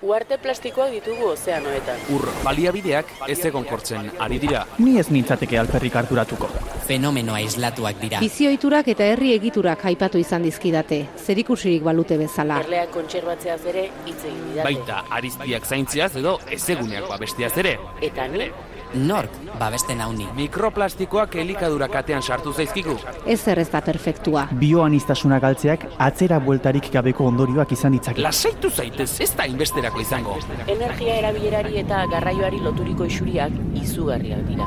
Uarte plastikoak ditugu ozeanoetan. Ur baliabideak ez egonkortzen ari dira. Ni ez nintzateke alperrik harturatuko. Fenomenoa islatuak dira. Bizioiturak eta herri egiturak aipatu izan dizkidate, zerikusirik balute bezala. Erleak kontserbatzeaz ere hitz egin didate. Baita ariztiak zaintziaz edo ezeguneak babesteaz ere. Eta ni, Nork babesten hauni. Mikroplastikoak elikadura katean sartu zaizkigu. Ez ez da perfektua. Bioanistasuna galtzeak atzera bueltarik gabeko ondorioak izan ditzake. Lasaitu zaitez, ez da inbesterako izango. energia erabilerari eta garraioari loturiko isuriak izugarriak dira.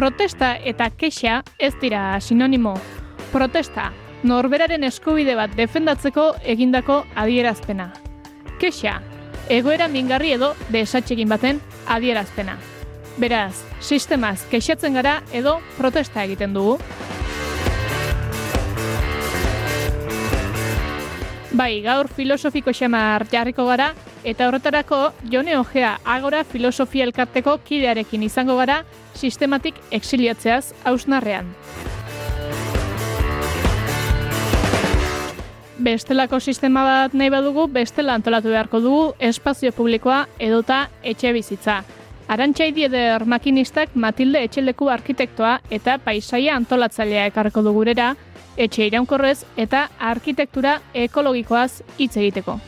Protesta eta kexa ez dira sinonimo. Protesta, norberaren eskubide bat defendatzeko egindako adierazpena. Kexa, egoera mingarri edo desatsegin baten adierazpena. Beraz, sistemaz kexatzen gara edo protesta egiten dugu. Bai, gaur filosofiko xamar jarriko gara, eta horretarako Jone Ojea Agora Filosofia Elkarteko kidearekin izango gara sistematik exiliatzeaz hausnarrean. Bestelako sistema bat nahi badugu, bestela antolatu beharko dugu espazio publikoa edota etxe bizitza. Arantxaidi eder makinistak Matilde Etxeleku arkitektoa eta paisaia antolatzailea ekarriko du gurera, etxe iraunkorrez eta arkitektura ekologikoaz hitz egiteko.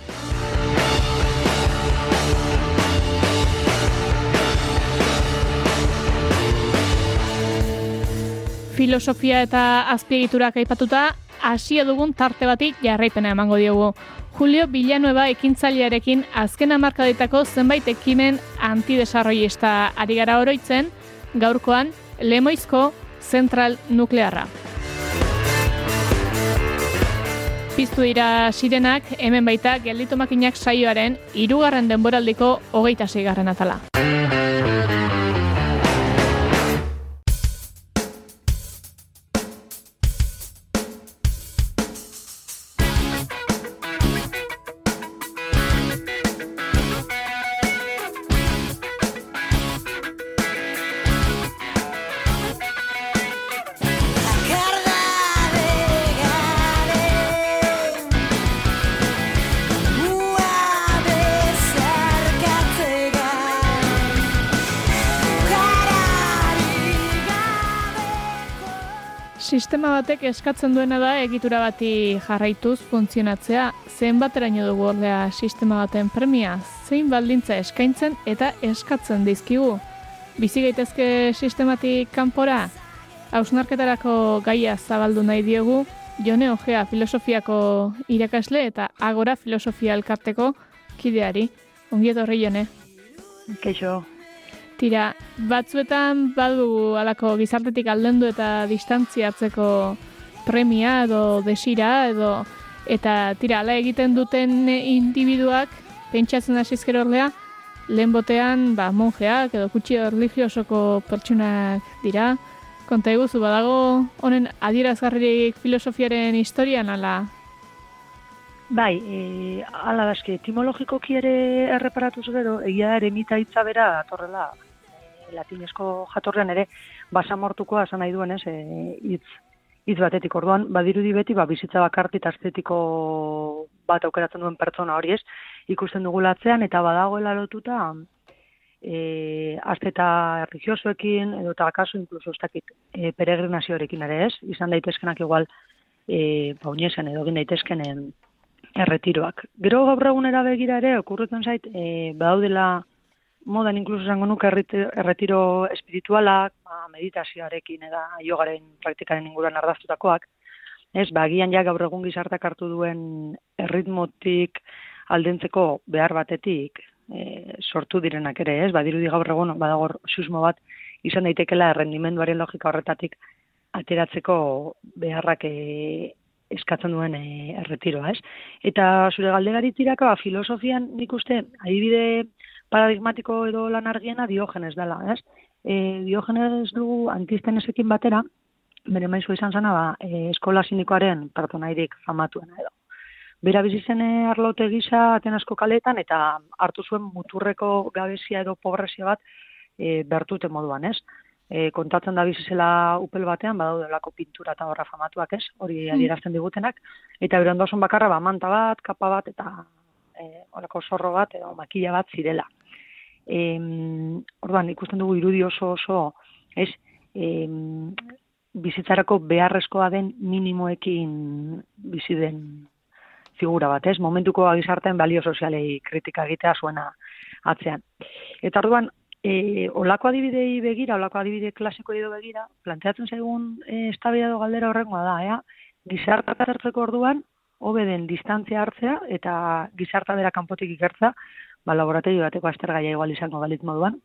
Filosofia eta azpiegiturak aipatuta, hasia dugun tarte bati jarraipena emango diogu. Julio Villanueva ekintzailearekin azken hamarkadetako zenbait ekimen antidesarrollista ari gara oroitzen, gaurkoan Lemoizko zentral nuklearra. Piztu dira sirenak, hemen baita gelditu makinak saioaren hirugarren denboraldiko hogeita seigarren atala. Batek eskatzen duena da egitura bati jarraituz funtzionatzea, zenbateraino dugu ordea sistema baten premia, zein baldintza eskaintzen eta eskatzen dizkigu. Bizi gaitezke sistematik kanpora, hausnarketarako gaia zabaldu nahi diegu, Jone Ojea filosofiako irakasle eta Agora filosofia elkarteko kideari. Ongi etorri Jone. Keixo, Tira, batzuetan badu alako gizartetik aldendu eta distantziatzeko premia edo desira edo eta tira, ala egiten duten individuak pentsatzen hasizkero orlea, lehen botean, ba, monjeak edo kutsi religiosoko pertsunak dira. Konta eguzu, badago honen adierazgarririk filosofiaren historian ala? Bai, e, ala daske, etimologikoki ere erreparatuz gero, egia ere mita hitza bera atorrela, latinesko jatorrean ere, basamortukoa esan nahi duen ez, e, hitz, hitz batetik. Orduan, badirudi beti, ba, bizitza bakarti eta estetiko bat aukeratzen duen pertsona hori ez, ikusten dugu latzean, eta badagoela lotuta, e, azte eta religiosoekin, edo eta akaso inkluso ez dakit, e, peregrinazioarekin ere ez, izan daitezkenak igual, e, ba, uniezen edo egin daitezkenen erretiroak. Gero gaur egunera begira ere, okurretzen zait, e, badaudela modan inkluso zango nuke erretiro espiritualak, ba, meditazioarekin eta jogaren praktikaren inguruan ardaztutakoak, ez, ba, agian ja gaur egun gizartak hartu duen erritmotik aldentzeko behar batetik e, sortu direnak ere, ez, badirudi gaur egun badagor susmo bat izan daitekela errendimenduaren logika horretatik ateratzeko beharrak e, eskatzen duen e, erretiroa, ez? Eta zure galderari tiraka, ba, filosofian nik uste, adibide paradigmatiko edo lan argiena diogenes dela, ez? E, diogenes du antistenesekin batera, bere maizu izan zana, ba, e, eskola sinikoaren pertonairik famatuena edo. Bera bizitzen arlote gisa Atenasko kaletan eta hartu zuen muturreko gabezia edo pobrezia bat e, bertute moduan, ez? E, kontatzen da bizizela upel batean, badaude lako pintura eta horra famatuak, ez? Hori Mm. adierazten digutenak. Eta bere ondosun bakarra, ba, manta bat, kapa bat, eta e, horako zorro bat, edo makila bat zirela. E, orduan, ikusten dugu irudi oso oso, ez? E, bizitzarako beharrezkoa den minimoekin bizi den figura bat, ez? Momentuko gizartean balio sozialei kritika egitea zuena atzean. Eta orduan, e, olako adibidei begira, olako adibide klasiko edo begira, planteatzen zaigun e, edo galdera horrengoa da, ea? Gizartak hartzeko orduan, hobe den distantzia hartzea eta gizarta bera kanpotik ikertza, ba, laborategi bateko aztergaia igual izango balitz moduan.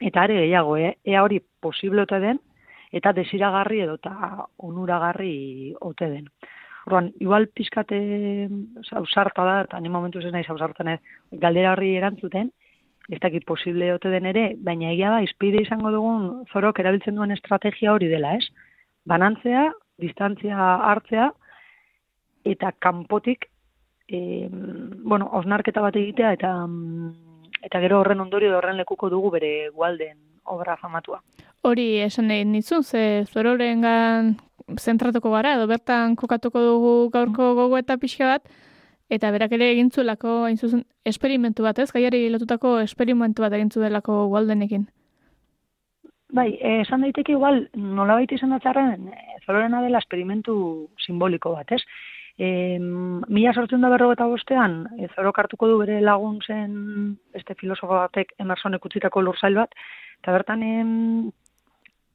Eta are gehiago, e, ea hori posible ote den, eta desiragarri edo eta onuragarri ote den. Orduan, igual pizkate ausarta da, eta ni momentu ez naiz ausartzen ez, galdera horri erantzuten, ez dakit posible ote den ere, baina egia da, izpide izango dugun zorok erabiltzen duen estrategia hori dela, ez? Banantzea, distantzia hartzea, eta kanpotik, e, bueno, osnarketa bat egitea, eta mm, eta gero horren ondorio horren lekuko dugu bere gualden obra famatua. Hori esan nahi nizun, ze zororengan zentratuko gara, edo bertan kokatuko dugu gaurko gogo eta pixka bat, eta berak ere egin zuelako, hain zuzen, esperimentu bat, ez? Gaiari lotutako esperimentu bat egin zuelako Waldenekin. Bai, eh, esan daiteke igual, nolabait izan da txarren, eh, zororena dela esperimentu simboliko bat, ez? E, mila sortzen da berro eta bostean, e, zorok hartuko du bere lagun zen este filosofo batek emersonek utzitako lurzail bat, eta bertan em,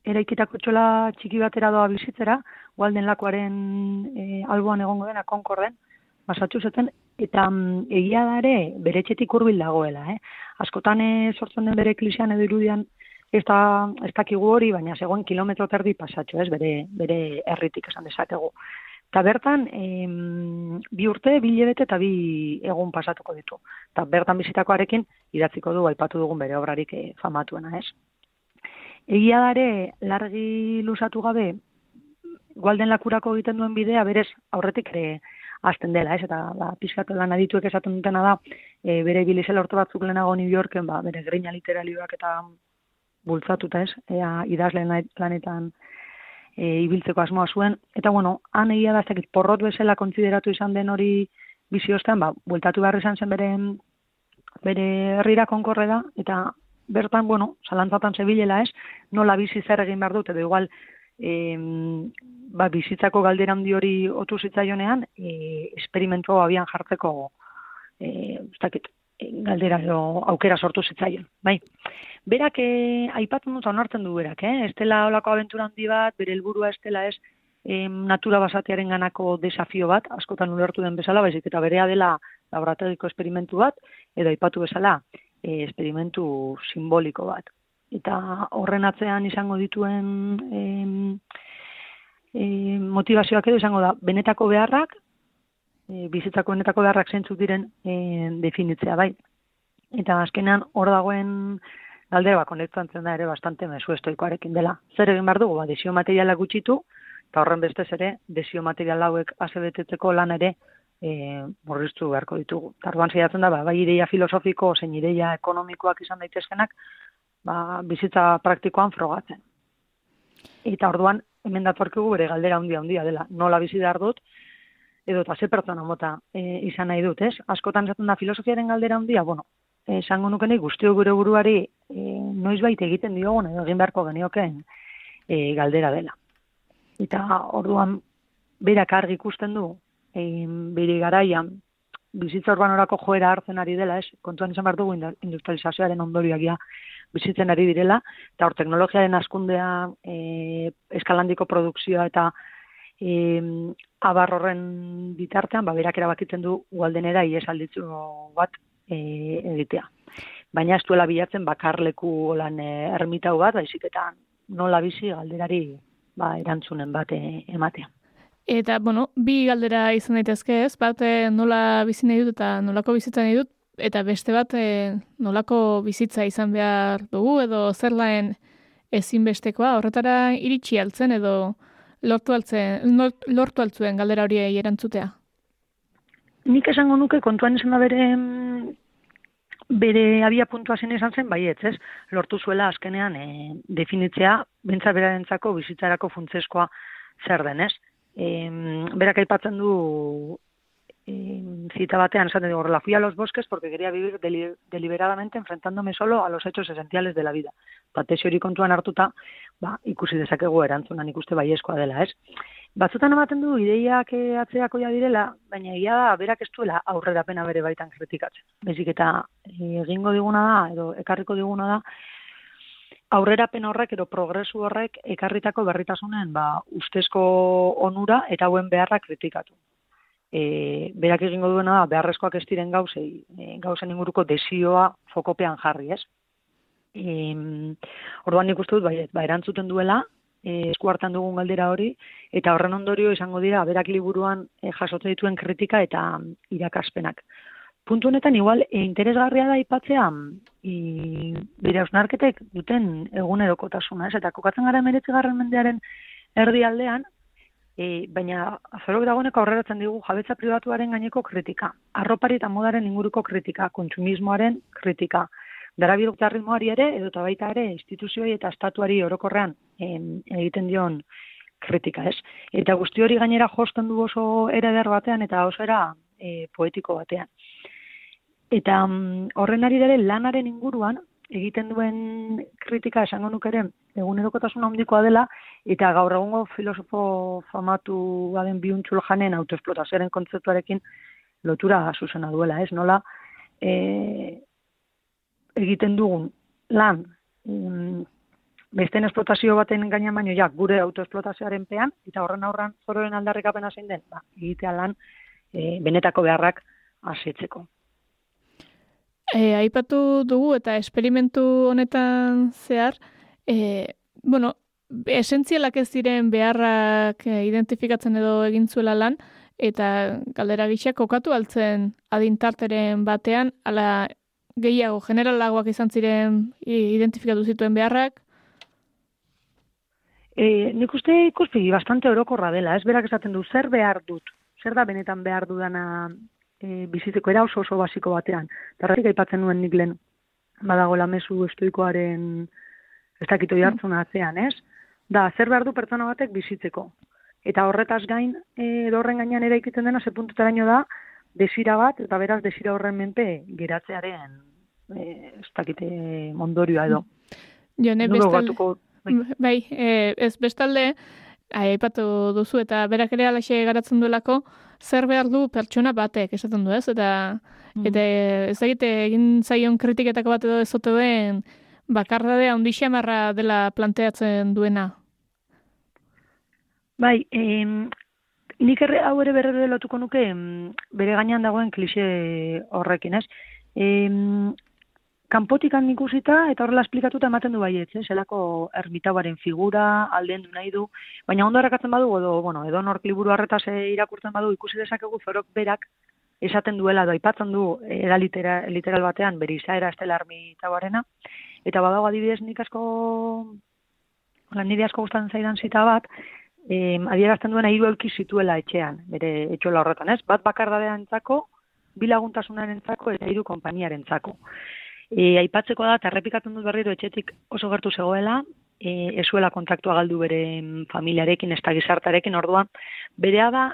eraikitako txola txiki batera doa bizitzera, gualden lakoaren e, alboan egongo dena, konkorden, Massachusettsen, eta mm, egia da ere bere etxetik hurbil dagoela. Eh? Askotan sortzen den bere eklisean edo irudian ez da, ez dakigu hori, baina zegoen kilometro terdi pasatxo, ez, bere, bere herritik esan dezakegu. Eta bertan, em, bi urte, bi hilabete eta bi egun pasatuko ditu. Eta bertan bizitakoarekin idatziko du aipatu dugun bere obrarik eh, famatuena, ez? Egia da ere, largi lusatu gabe, gualden lakurako egiten duen bidea, berez, aurretik ere azten dela, ez? Eta, ba, pizkat lan adituek esaten dutena da, e, bere bilizela orte batzuk lehenago New Yorken, ba, bere greina literalioak eta bultzatuta, ez? Ea, idazleen lanetan e, ibiltzeko asmoa zuen. Eta, bueno, han egia da, ez porrot bezala kontsideratu izan den hori bizi ostean, ba, bueltatu behar izan zen bere, bere herrira konkorre da, eta bertan, bueno, zalantzatan zebilela ez, nola bizi zer egin behar dut, edo igual, em, ba, bizitzako galdera handi hori otu zitzaionean, e, esperimentu abian jartzeko, e, ez dakit, e, galdera edo aukera sortu zitzaion, bai. Berak e, aipatzen dut onartzen du berak, eh? Ez dela olako abentura handi bat, bere helburua ez dela ez em, natura basatearen ganako desafio bat, askotan ulertu den bezala, baizik eta berea dela laborategiko esperimentu bat, edo aipatu bezala, e, esperimentu simboliko bat. Eta horren atzean izango dituen em, e, motivazioak edo izango da, benetako beharrak, e, bizitzako benetako beharrak zeintzuk diren e, definitzea, bai. Eta azkenean hor dagoen galdera ba, konektatzen da ere bastante mesu estoikoarekin dela. Zer egin behar dugu, ba, desio materiala gutxitu, eta horren bestez ere, desio material hauek azebetetzeko lan ere e, murriztu beharko ditugu. Tarduan zeiatzen da, ba, bai ideia filosofiko, zein ideia ekonomikoak izan daitezkenak, ba, bizitza praktikoan frogatzen. Eta orduan, hemen datorkigu bere galdera handia handia dela. Nola bizi behar dut, edo eta ze pertsona mota e, izan nahi dut, ez? Askotan esaten da filosofiaren galdera handia, bueno, esango nukenei guztio gure buruari e, noizbait egiten diogun edo egin beharko genioken e, galdera dela. Eta orduan berak argi ikusten du e, bere garaian bizitza urbanorako joera hartzen ari dela, ez? Kontuan izan behar dugu industrializazioaren ondorioak ja bizitzen ari direla, eta hor teknologiaren askundea, e, eskalandiko produkzioa eta e, abar horren bitartean, ba, berak erabakitzen du gualdenera ies alditzu bat e, egitea. Baina ez duela bilatzen bakarleku lan e, ermitau bat, baizik eta nola bizi galderari ba, erantzunen bat eh, ematea. Eta, bueno, bi galdera izan daitezke ez, bat eh, nola bizi nahi dut eta nolako bizitza nahi dut, eta beste bat eh, nolako bizitza izan behar dugu, edo zer laen ezinbestekoa, horretara iritsi altzen edo lortu, altzen, lortu altzuen galdera hori erantzutea. Nik esango nuke kontuan esan da bere bere abia puntua zen izan zen, baietz, ez? Lortu zuela azkenean e, definitzea, bentsa berarentzako bizitzarako funtzeskoa zer den, ez? E, berak aipatzen du e, zita batean, esaten digo, horrela, fui a los bosques porque quería vivir deli deliberadamente enfrentándome solo a los hechos esenciales de la vida. Ba, hori kontuan hartuta, ba, ikusi dezakegu erantzunan ikuste baiezkoa dela, ez? Batzutan ematen du ideiak eh, atzeako ja direla, baina egia da berak ez duela aurrerapena bere baitan kritikatzen. Bezik eta eh, egingo diguna da edo ekarriko diguna da aurrerapen horrek edo progresu horrek ekarritako berritasunen ba ustezko onura eta hauen beharra kritikatu. E, berak egingo duena da beharrezkoak ez diren gauzei, e, gauzen inguruko desioa fokopean jarri, ez? E, orduan nik uste dut, bai, ba, erantzuten duela, e, esku hartan dugun galdera hori, eta horren ondorio izango dira, berak liburuan e, jasotzen dituen kritika eta irakaspenak. Puntu honetan, igual, e, interesgarria da ipatzea, i, bire ausnarketek duten egunerokotasuna, ez? Eta kokatzen gara meretzigarren mendearen erdi aldean, e, baina azorok dagoeneko aurreratzen digu jabetza pribatuaren gaineko kritika, arropari eta modaren inguruko kritika, kontsumismoaren kritika, darabilgta ritmoari ere, edo eta baita ere, instituzioi eta estatuari orokorrean egiten dion kritika, ez? Eta guzti hori gainera josten du oso ere batean eta oso era e, poetiko batean. Eta mm, horren ari dere lanaren inguruan, egiten duen kritika esango nuk ere, egunerokotasun handikoa dela, eta gaur egungo filosofo famatu baden biuntxul janen autoesplotazioaren kontzeptuarekin lotura zuzena duela, ez? Nola, e, egiten dugun lan um, besten esplotazio baten gaina baino ja, gure autoesplotazioaren pean, eta horren aurran zororen aldarrikapena zein den, ba, egitea lan e, benetako beharrak asetzeko. E, aipatu dugu eta esperimentu honetan zehar, e, bueno, esentzialak ez diren beharrak e, identifikatzen edo egin zuela lan, eta galdera gixak kokatu altzen adintarteren batean, ala gehiago generalagoak izan ziren identifikatu zituen beharrak? E, nik uste ikuspegi bastante orokorra dela, ez berak esaten du, zer behar dut, zer da benetan behar dudana e, bizitzeko era oso oso basiko batean. Tarratik aipatzen nuen nik lehen, badago lamezu estoikoaren ez dakitu jartzen atzean, ez? Da, zer behar du pertsona batek bizitzeko. Eta horretaz gain, e, horren gainean ere ikutzen dena, ze puntutaraino da, desira bat, eta beraz desira horren menpe geratzearen e, ez dakite mondorioa edo. Jone, bestalde, bai, bai e, ez bestalde, aipatu duzu eta berak ere alaxe garatzen duelako, zer behar du pertsona batek, esaten du ez, eta, mm. eta ez dakite egin zaion kritiketako bat edo ez ote duen, bakardadea ondixamarra dela planteatzen duena. Bai, em, nik erre, hau ere berre lotuko nuke bere gainean dagoen klixe horrekin, ez? Em, kanpotikan ikusita eta horrela esplikatuta ematen du baietz, eh? zelako ermitauaren figura, alden nahi du, baina ondo errakatzen badu, edo, bueno, edo nork liburu harretaz irakurtzen badu, ikusi dezakegu zorok berak esaten duela, doa ipatzen du, era literal batean, beri izaera estela ermitauarena, eta badago adibidez nik asko, nire asko gustatzen zaidan zita bat, eh, adierazten duena hiru elki zituela etxean, bere etxola horretan, ez? Bat bakardadean entzako, bilaguntasunaren entzako, eta hiru konpainiaren entzako. E, aipatzeko da, terrepikatzen dut berriro etxetik oso gertu zegoela, e, ezuela kontaktua galdu bere familiarekin, ez da gizartarekin, orduan, berea da,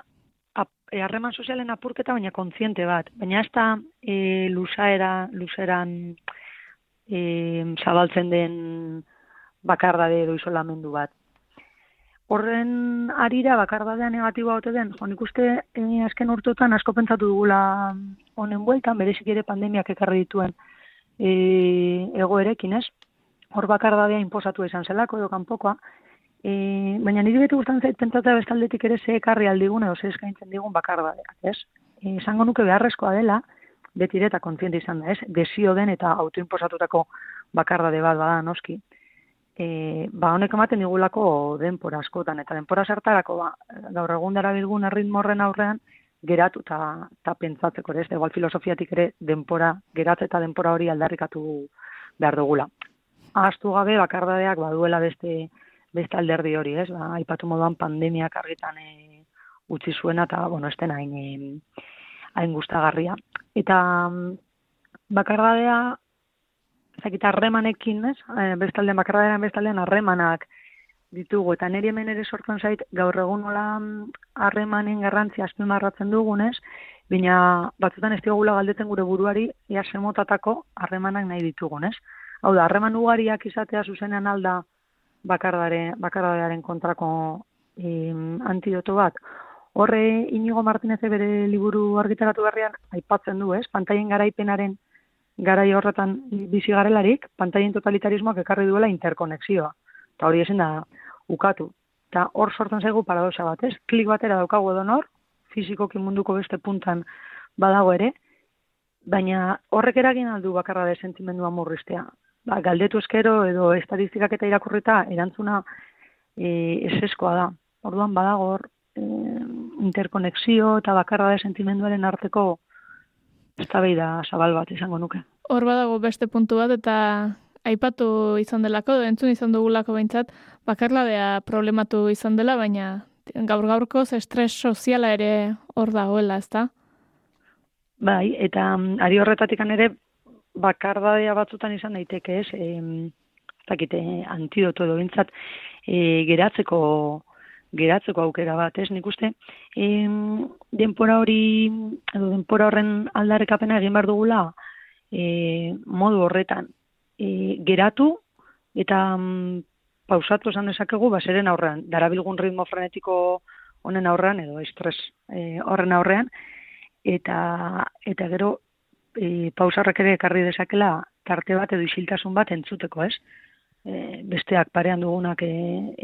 e, harreman sozialen apurketa, baina kontziente bat, baina ez da e, luzaera, luzeran e, zabaltzen den bakardade edo isolamendu bat. Horren arira bakardadea negatiboa ote den, jo, nik uste e, azken urtotan asko pentsatu dugula honen bueltan, berezik ere pandemiak ekarri dituen e, egoerekin, ez? Hor bakardadea inposatu izan zelako edo kanpokoa, e, baina niri beti gustan zait pentsatzea bestaldetik ere ze ekarri aldigun edo ze eskaintzen digun bakardadeak, ez? E, esango nuke beharrezkoa dela, beti eta kontziente izan da, ez? Desio den eta autoimposatutako bakardade bat bada noski. e, ba honek ematen digulako denpora askotan, eta denpora zertarako, ba, gaur egun dara bilgun horren aurrean, geratu eta ta pentsatzeko ere, ez igual filosofiatik ere denpora, geratze eta denpora hori aldarrikatu behar dugula. Ahaztu gabe, bakardadeak baduela beste, beste alderdi hori, ez? Ba, aipatu moduan pandemiak argitan e, utzi zuena eta, bueno, esten hain, e, hain gustagarria. Eta mm, bakardadea, ezakit harremanekin, ez? E, bestaldean, bakardadean bestaldean harremanak ditugu. Eta niri hemen ere sortzen zait, gaur egun nola mm, harremanen garrantzia azpimarratzen dugunez, baina batzutan ez digula galdetzen gure buruari, ia semotatako harremanak nahi ditugunez. Hau da, harreman ugariak izatea zuzenean alda bakardare, bakardadearen kontrako em, antidoto bat. Horre Inigo Martinez bere liburu argitaratu berrian aipatzen du, ez? Pantaien garaipenaren garai horretan bizi garelarik, pantaien totalitarismoak ekarri duela interkonexioa. Eta hori esen da ukatu. Eta hor sortzen zaigu paradoxa bat, ez? Klik batera daukagu edo nor, fizikoki munduko beste puntan badago ere, baina horrek eragin aldu bakarra de sentimendua murriztea. Ba, galdetu eskero edo estatistikak eta irakurrita erantzuna e, eseskoa da. Orduan badago hor e, interkonexio eta bakarra de sentimenduaren arteko eztabaida zabal bat izango nuke. Hor badago beste puntu bat eta aipatu izan delako, entzun izan dugulako behintzat, bakarladea problematu izan dela, baina gaur gaurko estres soziala ere hor dagoela, ezta? Bai, eta mm, ari horretatik ere bakardadea batzutan izan daiteke, ez? E, zakite, antidoto edo bintzat, e, geratzeko geratzeko aukera bat, ez? Nik uste, e, denpora hori, edo denpora horren aldarrekapena egin behar dugula, e, modu horretan, e, geratu eta mm, pausatu esan dezakegu baseren aurrean, darabilgun ritmo frenetiko honen aurrean edo estres e, horren aurrean eta eta gero e, pausarrak ere ekarri dezakela tarte bat edo isiltasun bat entzuteko, ez? E, besteak parean dugunak e,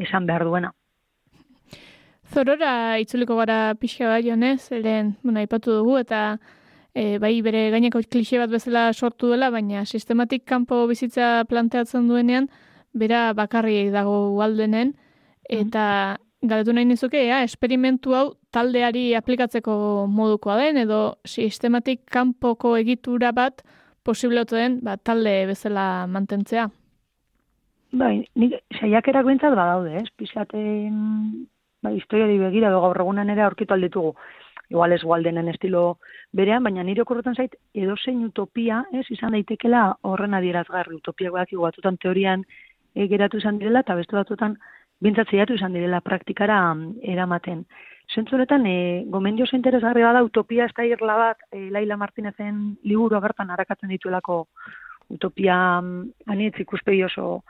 esan behar duena. Zorora itzuliko gara pixka bai honez, lehen, bueno, aipatu dugu, eta e, bai bere gaineko klixe bat bezala sortu dela, baina sistematik kanpo bizitza planteatzen duenean, bera bakarri dago aldenen, eta mm. galetu nahi nizuke, ea, esperimentu hau taldeari aplikatzeko modukoa den, edo sistematik kanpoko egitura bat posible den ba, talde bezala mantentzea. Bai, nik saiakerak bentsat badaude, ez? Pizaten, bai, historiari begira, gaur egunan ere aurkitu alditugu igual ez gualdenen estilo berean, baina nire okorretan zait, edo zein utopia, ez, izan daitekela horren adierazgarri, utopia guak batutan teorian e, geratu izan direla, eta beste batutan bintzatziatu izan direla praktikara mm, eramaten. Zentzuretan, e, gomendio interesgarri bada utopia ez da irla bat, e, Laila Martinezen liburu agertan harakatzen dituelako utopia mm, anietz ikuspegi oso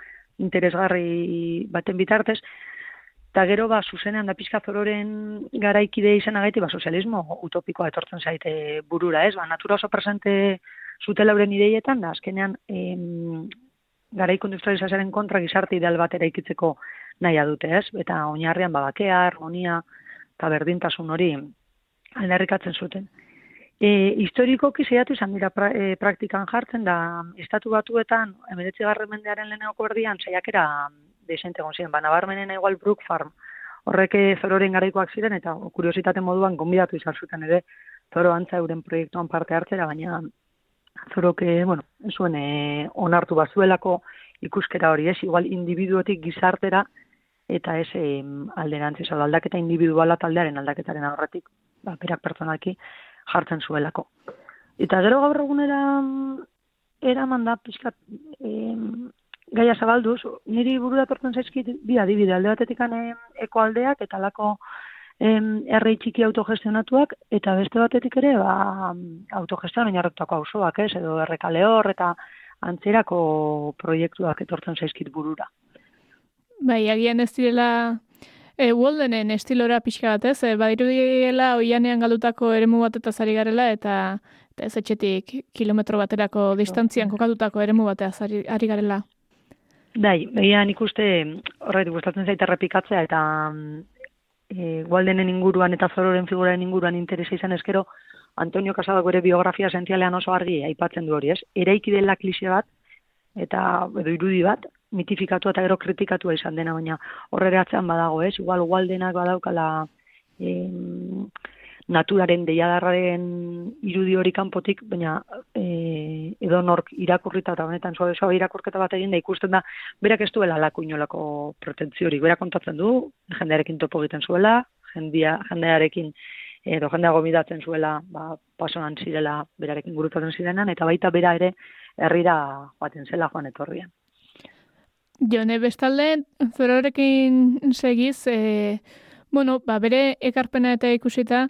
interesgarri baten bitartez, Eta gero, ba, zuzenean da pizka zororen garaikide izan agaiti, ba, sozialismo utopikoa etortzen zaite burura, ez? Ba, natura oso presente zute lauren ideietan, da, azkenean, em, garaiko industrializazaren kontra gizarte ideal bat eraikitzeko nahi dute, ez? Eta oinarrian, ba, bakea, harmonia, eta berdintasun hori aldarrikatzen zuten. E, historikoki zeiatu izan dira pra, e, praktikan jartzen, da, estatu batuetan, emeretzi garren mendearen leheneko berdian, zeiakera desente egon ziren, ba, igual Brook Farm, horreke zororen garaikoak ziren, eta kuriositate moduan gonbidatu izan zuten ere, zoro antza euren proiektuan parte hartzera, baina zoroke, bueno, zuen e, onartu bazuelako ikuskera hori, ez, igual individuotik gizartera, eta ez e, alderantziz, aldaketa individuala taldearen aldaketaren aurretik, ba, berak pertsonalki jartzen zuelako. Eta gero gaur egunera eraman da, pixkat, gaia zabalduz, niri buru datortzen zaizkit bi adibide, alde batetik eko aldeak eta lako em, errei txiki autogestionatuak, eta beste batetik ere ba, autogestion oinarretako auzoak ez, edo errekale hor, eta antzerako proiektuak etortzen zaizkit burura. Bai, agian ez direla e, Waldenen estilora pixka bat ez, e, badiru direla oianean galdutako eremu bat eta zari garela, eta, eta ez etxetik kilometro baterako distantzian kokatutako eremu batea ari garela. Bai, behian ikuste horretu gustatzen zaita errepikatzea eta e, gualdenen inguruan eta zororen figuraren inguruan interesa izan eskero Antonio Casado ere biografia sentialean oso argi aipatzen du hori, ez? Eraiki dela klise bat eta edo irudi bat, mitifikatua eta gero kritikatua izan dena, baina horre atzean badago, ez? Igual, ugaldenak badaukala em, naturaren deiadarraren irudi hori kanpotik, baina e, edo nork irakurrita eta honetan soa soa irakurketa bat egin da ikusten da berak ez duela lako inolako protentziorik. Berak kontatzen du, jendearekin topo egiten zuela, jendia, jendearekin edo jendea gomidatzen zuela, ba, pasoan zirela berarekin gurutatzen zirenan, eta baita bera ere herrira joaten zela joan etorrian. Jone, bestalde, zororekin segiz, e, bueno, ba, bere ekarpena eta ikusita,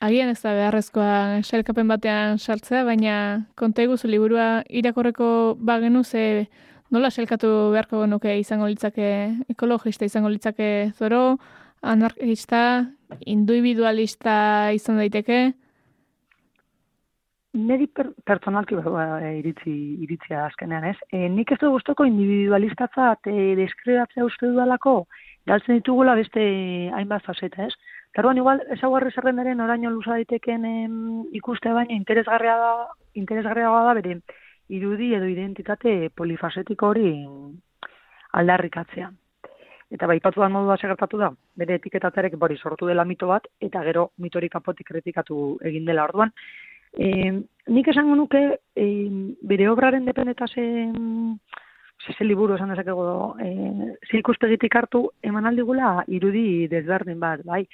agian ez da beharrezkoa selkapen batean sartzea, baina konta eguzu liburua irakorreko bagenu ze nola selkatu beharko nuke izango litzake ekologista izango litzake zoro, anarkista, individualista izan daiteke? Neri per, pertsonalki ba, iritzi, iritzia azkenean, ez? E, nik ez du guztoko individualistatza e, deskribatzea uste dudalako, galtzen ditugula beste hainbat faseta, ez? Taruan, igual, ezaguarri zerrendaren oraino luza daiteken em, ikuste baina interesgarria da, interesgarria da bere irudi edo identitate polifasetiko hori aldarrikatzea. Eta bai, patu modu da segertatu da, bere etiketatzarek bori sortu dela mito bat, eta gero mitorik apotik kritikatu egin dela orduan, E, nik esango nuke, e, bere obraren dependeta zen, ze liburu esan dezakego, e, ze ikuspegitik hartu, eman aldigula irudi desberdin bat, bai.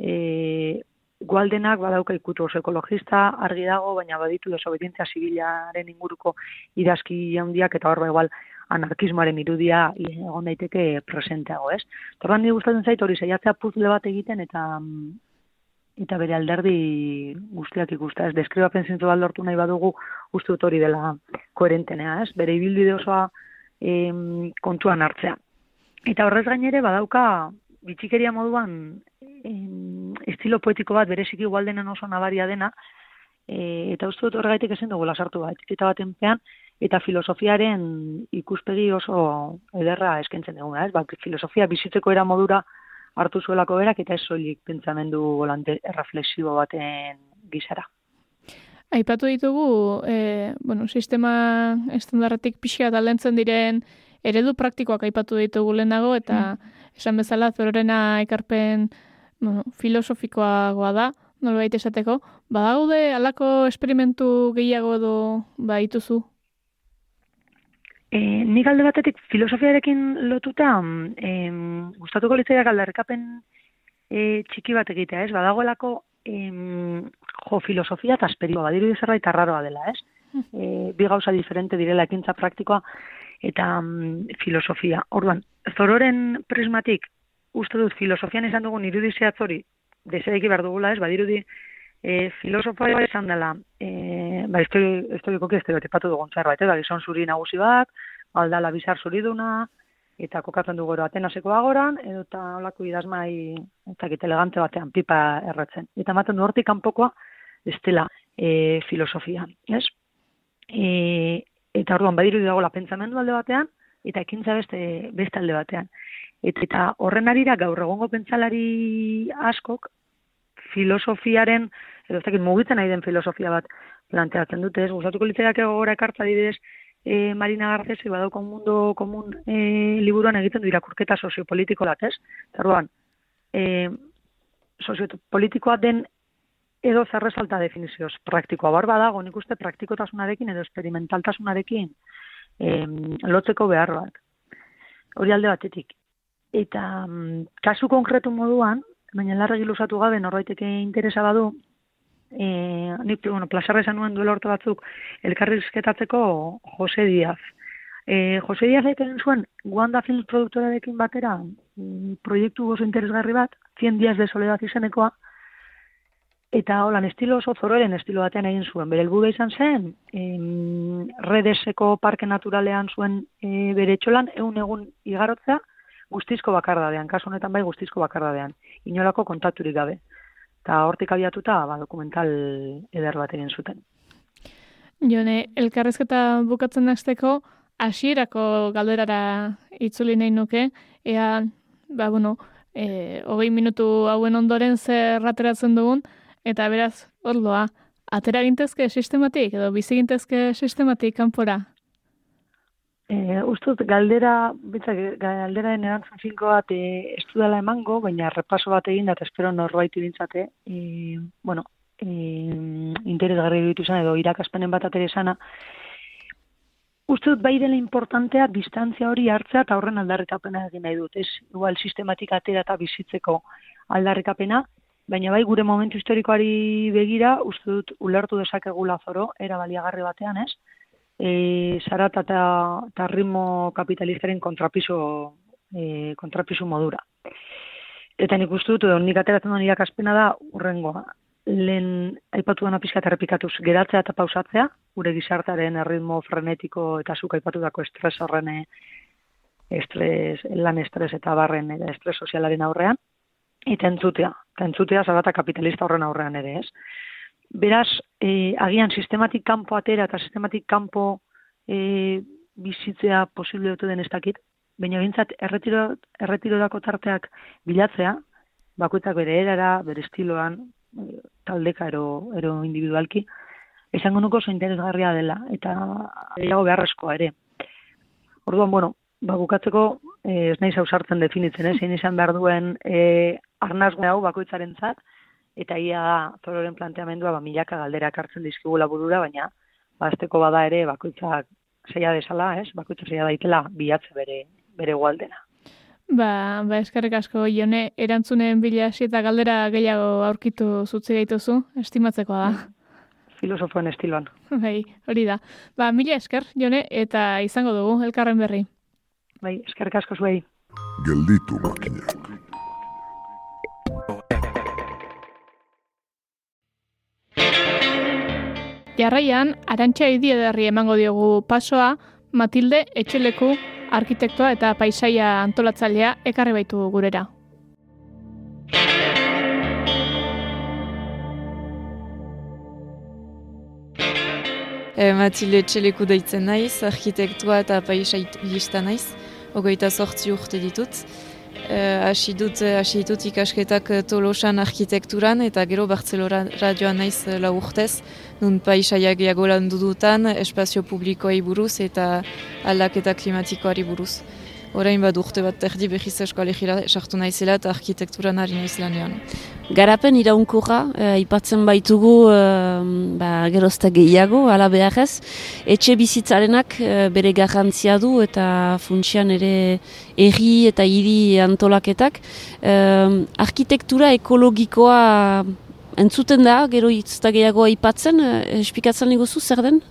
E, gualdenak badauka ikutu oso ekologista, argi dago, baina baditu desobedientzia zibilaren inguruko idazki handiak eta horba igual anarkismoaren irudia egon daiteke presenteago, ez? Torran ni gustatzen zait hori saiatzea puzle bat egiten eta eta bere alderdi guztiak ikusta, ez deskribapen zintu lortu nahi badugu uste dut hori dela koherentenea, ez? Bere ibilbide osoa em, kontuan hartzea. Eta horrez gainere badauka bitxikeria moduan em, estilo poetiko bat bereziki igualdenen oso nabaria dena, e, eta uste dut horregaitik ezin dugu lasartu bat, eta baten pean, eta filosofiaren ikuspegi oso ederra eskentzen dugu, ez? Ba, filosofia bizitzeko era modura hartu zuelako berak eta ez soilik pentsamendu volante erreflexibo baten gizara. Aipatu ditugu, e, bueno, sistema estandarratik pixka talentzen diren eredu praktikoak aipatu ditugu lehenago eta mm. esan bezala zororena ekarpen bueno, filosofikoagoa da, nolbait esateko. Badaude alako esperimentu gehiago edo baituzu E, nik alde batetik filosofiarekin lotuta, e, gustatuko litzaiak aldarrikapen e, txiki bat egitea, ez? Badagoelako e, jo filosofia eta asperioa, badiru zerbait arraroa dela, ez? E, bi gauza diferente direla ekintza praktikoa eta mm, filosofia. Orduan, zororen prismatik, uste dut filosofian izan dugun irudiziatz hori, deseiki behar dugula, ez? Badirudi, e, filosofoa izan dela, e, ba, historiko ki estereotipatu dugun zerbait, da, gizon zuri nagusi bat, aldala bizar zuriduna, eta kokatzen du gero Atenaseko agoran, edo eta olako idazmai, eta elegante batean, pipa erretzen. Eta maten du hortik kanpokoa, ez dela e, filosofia, ez? E, eta orduan, badiru dagoela pentsamendu alde batean, eta ekintza beste, beste alde batean. Eta, eta horren arira gaur egongo pentsalari askok, filosofiaren, edo ez dakit mugitzen nahi den filosofia bat planteatzen dute, ez, gustatuko litzaiak gora ekartza didez, e, Marina Garcés, badauko mundo komun e, liburuan egiten du irakurketa soziopolitiko bat, ez? Zerruan, e, soziopolitikoa den edo zerresalta definizioz praktikoa. Bar badago, nik uste praktikotasunarekin edo experimentaltasunarekin e, lotzeko behar bat. Hori alde batetik. Eta mm, kasu konkretu moduan, baina larregi lusatu gabe norbaiteke interesa badu, e, nik, bueno, plazarra esan nuen duela orta batzuk, elkarrizketatzeko Jose Diaz. E, Jose Diaz egiten zuen, Wanda Film produktorarekin batera, mm, proiektu gozo interesgarri bat, 100 diaz de soledad izenekoa, eta holan estilo oso zororen estilo batean egin zuen. Bere helburu izan zen, em, redeseko parke naturalean zuen e, bere etxolan, egun egun igarotzea, guztizko bakardadean, kasu honetan bai guztizko bakardadean, inolako kontaturik gabe. Eta hortik abiatuta, ba, dokumental eder bat egin zuten. Jone, elkarrezketa bukatzen hasteko hasierako galderara itzuli nahi nuke, ea, ba, bueno, e, hogei minutu hauen ondoren zer rateratzen dugun, eta beraz, orloa, atera gintezke sistematik, edo bizi gintezke sistematik kanpora? E, Uztut, galdera, bitzak, galderaren erantzun finko bat e, ez dudala emango, baina repaso bat egin, eta espero norbait irintzate. E, bueno, e, interesgarri ditu izan edo irakaspenen bat atere esana. Uste dut bai dela importantea distantzia hori hartzea eta horren aldarrikapena egin nahi dut. Ez, igual sistematik atera eta bizitzeko aldarrikapena, baina bai gure momentu historikoari begira, uste dut ulertu dezakegula zoro, era baliagarri batean, ez? E, zarata eta, ritmo kapitalistaren kontrapiso, e, kontrapiso modura. Eta nik uste dut, nik ateratzen duen irakaspena da, urrengoa, lehen aipatu dena pizkat errepikatuz geratzea eta pausatzea, gure gizartaren erritmo frenetiko eta zuk aipatu dako estres horren eh, estres, lan estres eta barren eta estres sozialaren aurrean, eta entzutea, eta entzutea zarata kapitalista horren aurrean ere, ez? Beraz, e, agian sistematik kanpo atera eta sistematik kanpo e, bizitzea posible dute den ez dakit, baina bintzat erretiro, erretirorako tarteak bilatzea, bakoitzak bere erara, bere estiloan, taldeka ero, ero individualki, esango nuko oso interesgarria dela, eta gehiago beharrezkoa ere. Orduan, bueno, ba, bukatzeko eh, ez nahi zauzartzen definitzen, eh? zein izan behar duen eh, arnazgo hau bakoitzaren zat, eta ia da, zororen planteamendua, ba, milaka galderak hartzen dizkigula burura, baina, ba, azteko bada ere, bakoitzak zeia desala, ez? bakoitzak zeia daitela, bilatze bere, bere gualdena. Ba, ba eskerrik asko jone, erantzunen bila hasi eta galdera gehiago aurkitu zutzi gaituzu, estimatzekoa da. Filosofoen estiloan. Bai, hori da. Ba, mila esker, jone, eta izango dugu, elkarren berri. Bai, eskerrik asko zuei. Gelditu makinak. Jarraian, arantxa idiederri emango diogu pasoa, Matilde Etxeleku arkitektoa eta paisaia antolatzailea ekarri baitu gurera. E, Matilde Txeleku daitzen naiz, arkitektua eta paisailista naiz, ogoita sortzi urte ditut. E, hasi dut, hasi ditut ikasketak tolosan arkitekturan eta gero Bartzelora radioan naiz lau urtez, nun paisaiak gehiago lan dudutan, espazio publikoei buruz eta aldaketa klimatikoari buruz. Orain bat urte bat terdi behiz eskoalegira sartu naizela eta arkitekturan ari naiz lanean. Garapen iraunkorra, eh, aipatzen baitugu eh, ba, gerozta gehiago, ala beharrez. Etxe bizitzarenak eh, bere garrantzia du eta funtsian ere erri eta hiri antolaketak. Eh, arkitektura ekologikoa entzuten da, gero itzta gehiago aipatzen, espikatzen liguzu zer den?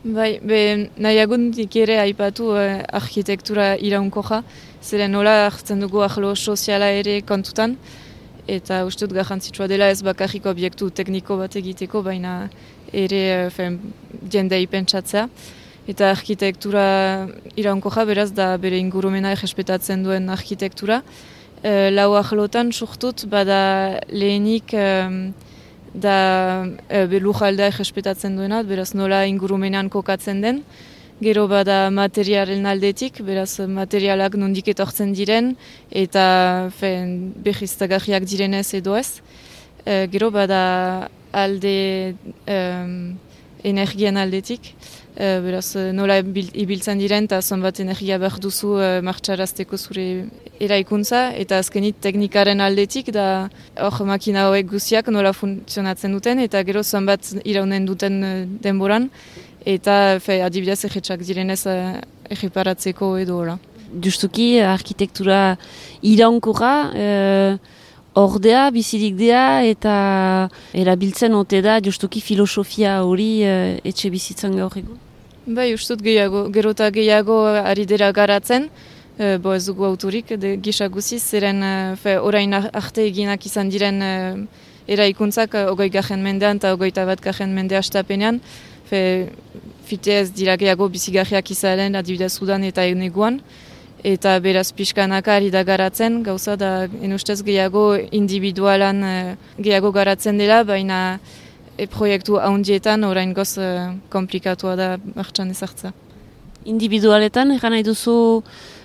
Bai, be, nahiagundik ere aipatu eh, arkitektura iraunkoja, zeren nola hartzen dugu ahlo soziala ere kontutan, eta ustut garrantzitsua dela ez bakarriko obiektu tekniko bat egiteko, baina ere eh, fen, jendei pentsatzea. Eta arkitektura iraunkoja beraz da bere ingurumena errespetatzen duen arkitektura. E, lau ahlotan surtut, bada lehenik da e, belujalda egespetatzen duena, beraz nola ingurumenean kokatzen den. Gero bada materialen aldetik, beraz materialak nondik etortzen diren eta behiztagarriak direnez edo ez. E, gero bada alde um, energian aldetik, e, beraz nola ibiltzen diren eta zonbat energia behar duzu e, martxarazteko zure eraikuntza eta azkenit teknikaren aldetik da hor makina hauek guziak nola funtzionatzen duten eta gero bat iraunen duten eh, denboran eta fe, adibidez egetxak direnez uh, egiparatzeko edo ora. Justuki arkitektura iraunkorra, uh, ordea, bizirik dea eta erabiltzen ote da justuki filosofia hori uh, etxe bizitzan gaur egun? Bai, ustut gehiago, gero eta gehiago ari dira garatzen, e, bo ez dugu autorik, de gisa guziz, ziren e, orain arte eginak izan diren e, eraikuntzak ogoi gajen mendean eta ogoi bat gajen mende astapenean, fe, fite ez dira gehiago bizigarriak izaren adibidez Sudan eta eguneguan, eta beraz pixkanak ari da garatzen, gauza da enustez gehiago individualan e, gehiago garatzen dela, baina e, proiektu ahondietan orain goz e, komplikatua da martxan ezartza. Individualetan, egan nahi duzu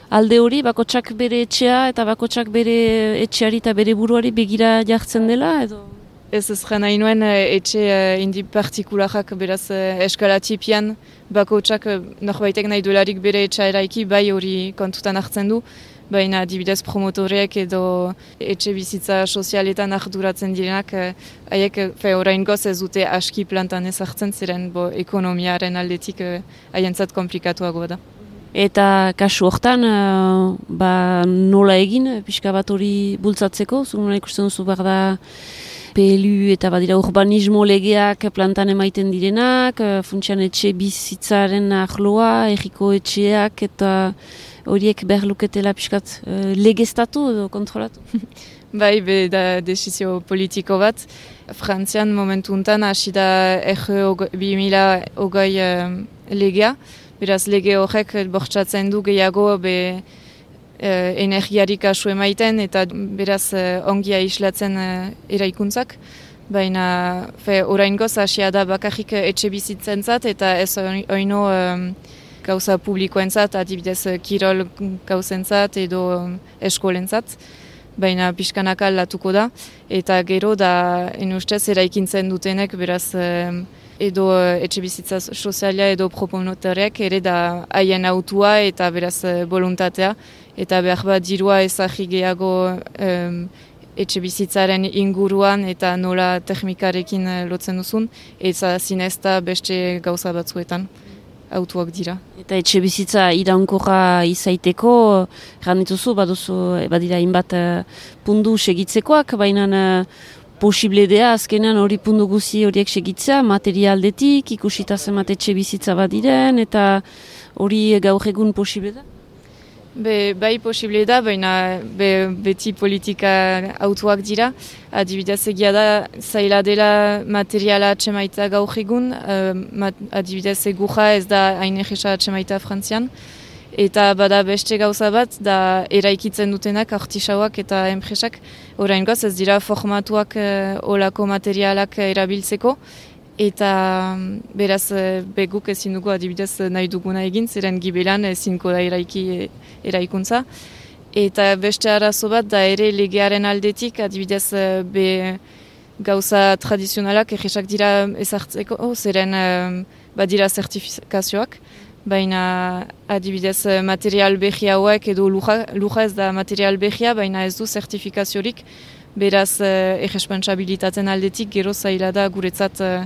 alde hori, bakotsak bere etxea eta bakotsak bere etxeari eta bere buruari begira jartzen dela, edo? Ez ez gana inuen etxe uh, indi partikularak beraz uh, eskala tipian bako txak uh, norbaitek nahi duelarik bere etxa eraiki bai hori kontutan hartzen du baina adibidez promotoriek edo etxe bizitza sozialetan arduratzen direnak haiek uh, orain goz ez dute aski plantan ez hartzen ziren bo ekonomiaren aldetik haientzat uh, komplikatuagoa da. Eta kasu hortan, ba, nola egin, pixka bat hori bultzatzeko, zugun ikusten duzu behar da PLU eta badira urbanismo legeak plantan emaiten direnak, eh, funtsian etxe bizitzaren ahloa, erriko etxeak eta horiek behar luketela piskat uh, legeztatu edo kontrolatu? bai, be da desizio politiko bat. Frantzian momentu untan hasi da erre 2000 hogei uh, legea. Beraz lege horrek bortxatzen du gehiago be eh, energiarik asu emaiten eta beraz eh, ongia islatzen eh, eraikuntzak. Baina fe, orain goz hasia da bakarrik etxe bizitzen zat eta ez oino eh, gauza publikoen zat, adibidez kirol gauzen zat edo um, eskolen zat. Baina pixkanak aldatuko da eta gero da enustez eraikintzen dutenek beraz edo etxe bizitza sozialia edo proponotarek ere da haien autua eta beraz voluntatea eta behar bat dirua ezagri gehiago um, etxe bizitzaren inguruan eta nola termikarekin uh, lotzen duzun, eta zinezta beste gauza batzuetan autuak dira. Eta etxe bizitza iraunkorra izaiteko, dituzu, baduzu, eh, badira inbat uh, pundu segitzekoak, baina uh, posible dea azkenan hori pundu guzi horiek segitzea, materialdetik, ikusita zemat etxe bizitza badiren, eta hori gaur egun posible da? Be, bai posible da, baina be, beti politika autuak dira. Adibidez egia da, zaila dela materiala atxemaita gaur egun, uh, adibidez egurra ez da hain egisa atxemaita frantzian. Eta bada beste gauza bat, da eraikitzen dutenak artisauak eta enpresak. Horain ez dira formatuak uh, olako materialak erabiltzeko. Eta beraz eh, beguk ezin dugu adibidez nahi duguna egin, ziren gibelan ezinko da eraiki eraikuntza. Eta beste arazo bat da ere legearen aldetik adibidez eh, be gauza tradizionalak egisak dira ezartzeko, oh, ziren uh, badira zertifikazioak. Baina adibidez material behi hauek edo luja ez da material behia, baina ez du zertifikaziorik. Beraz, eh, egespantxabilitaten aldetik gero zaila da guretzat eh,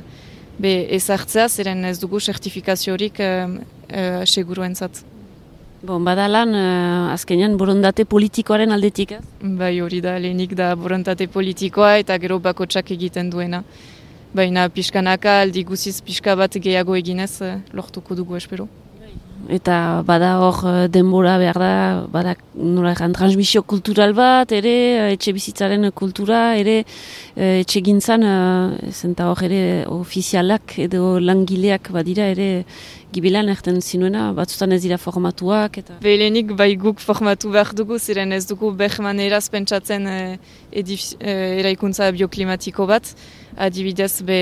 be ezartzea, zeren ez dugu sertifikaziorik eh, eh, seguruentzat. Bon, badalan, eh, azkenean, borondate politikoaren aldetik, ez? Bai, hori da, lehenik da borondate politikoa eta gero bakotsak egiten duena. Baina pixkanaka aldi guziz pixka bat gehiago eginez eh, lortuko dugu espero eta bada hor eh, denbora behar da, bada nola egan, transmisio kultural bat, ere eh, etxe bizitzaren kultura, ere eh, etxe gintzan, zenta hor ere ofizialak edo langileak badira ere gibilan erten zinuena, batzutan ez dira formatuak. Eta... Belenik bai guk formatu behar dugu, ziren ez dugu behman eraz pentsatzen eraikuntza bioklimatiko bat, adibidez be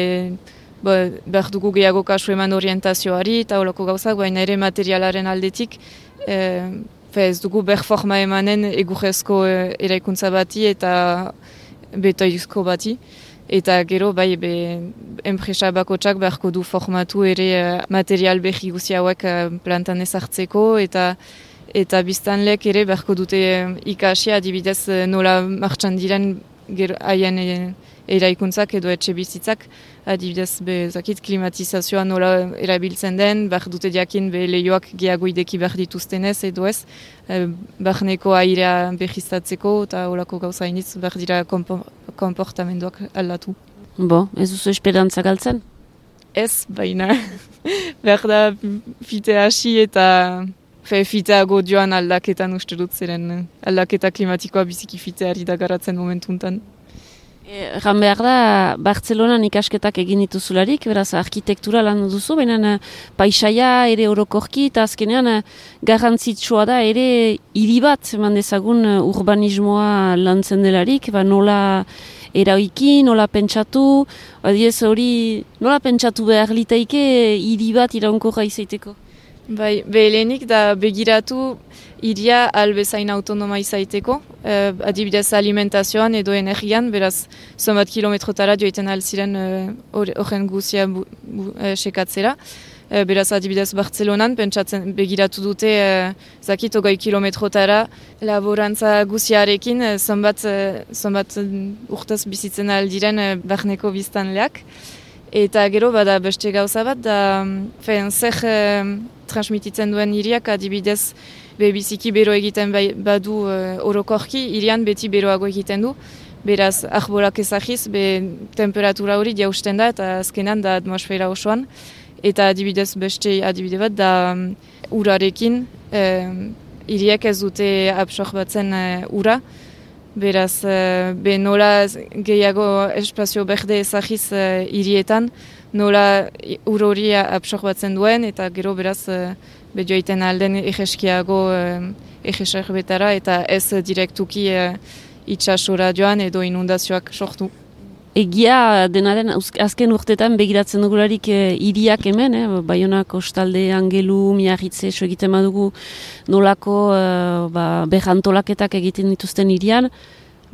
ba, behar dugu gehiago kasu eman orientazioari eta holoko gauzak, baina ere materialaren aldetik, e, ez dugu behar forma emanen egurrezko e, eraikuntza bati eta betoizko bati. Eta gero, bai, be, enpresa bako txak beharko du formatu ere e, material behi guzi hauek plantan ezartzeko, eta eta biztanlek ere beharko dute ikasia, adibidez nola martxan diren haien eraikuntzak edo etxe bizitzak, adibidez, be, zakit, klimatizazioa nola erabiltzen den, behar dute diakin, be, lehioak gehiago ideki behar dituztenez edo ez, e, behar neko airea behiztatzeko eta olako gauza iniz behar dira komportamenduak aldatu. Bo, ez duzu esperantza galtzen? Ez, baina, behar da fite hasi eta fiteago joan aldaketan uste dut ziren aldaketa klimatikoa biziki fiteari da garatzen momentuntan. Egan behar da, Bartzelonan ikasketak egin dituzularik, beraz arkitektura lan duzu, baina eh, paisaia ere orokorki eta azkenean eh, garrantzitsua da ere hiri bat, eman dezagun eh, urbanismoa lantzen delarik, ba nola eraiki, nola pentsatu, adiez hori nola pentsatu behar litaike hiri bat iraunko izaiteko? Bai, behelenik da begiratu iria albezain autonoma izaiteko, eh, adibidez alimentazioan edo energian, beraz, zonbat kilometrotara joiten alziren horren uh, guzia bu, bu, uh, sekatzera. Uh, beraz, adibidez, Bartzelonan, pentsatzen begiratu dute, uh, zakit, ogoi kilometrotara, laborantza guziarekin, uh, zonbat, uh, zonbat urtaz bizitzen aldiren uh, barneko biztanleak. Eta gero bada beste gauza bat, da, fen, zer uh, transmititzen duen hiriak adibidez, be biziki bero egiten bai, badu uh, orokorki, irian beti beroago egiten du. Beraz, ahbolak ezagiz, be temperatura hori jausten da eta azkenan da atmosfera osoan. Eta adibidez beste adibide bat da um, urarekin, um, iriak ez dute absorbatzen uh, ura. Beraz, uh, be nola gehiago espazio berde ezagiz uh, irietan, nola ur hori absorbatzen duen eta gero beraz bedioiten alden egeskiago egesek betara eta ez direktuki e, itxasora joan edo inundazioak sortu. Egia denaren azken urtetan begiratzen dugularik e, iriak hemen, eh? Baionak kostalde, angelu, miarritze, so egiten badugu nolako e, ba, behantolaketak egiten dituzten irian,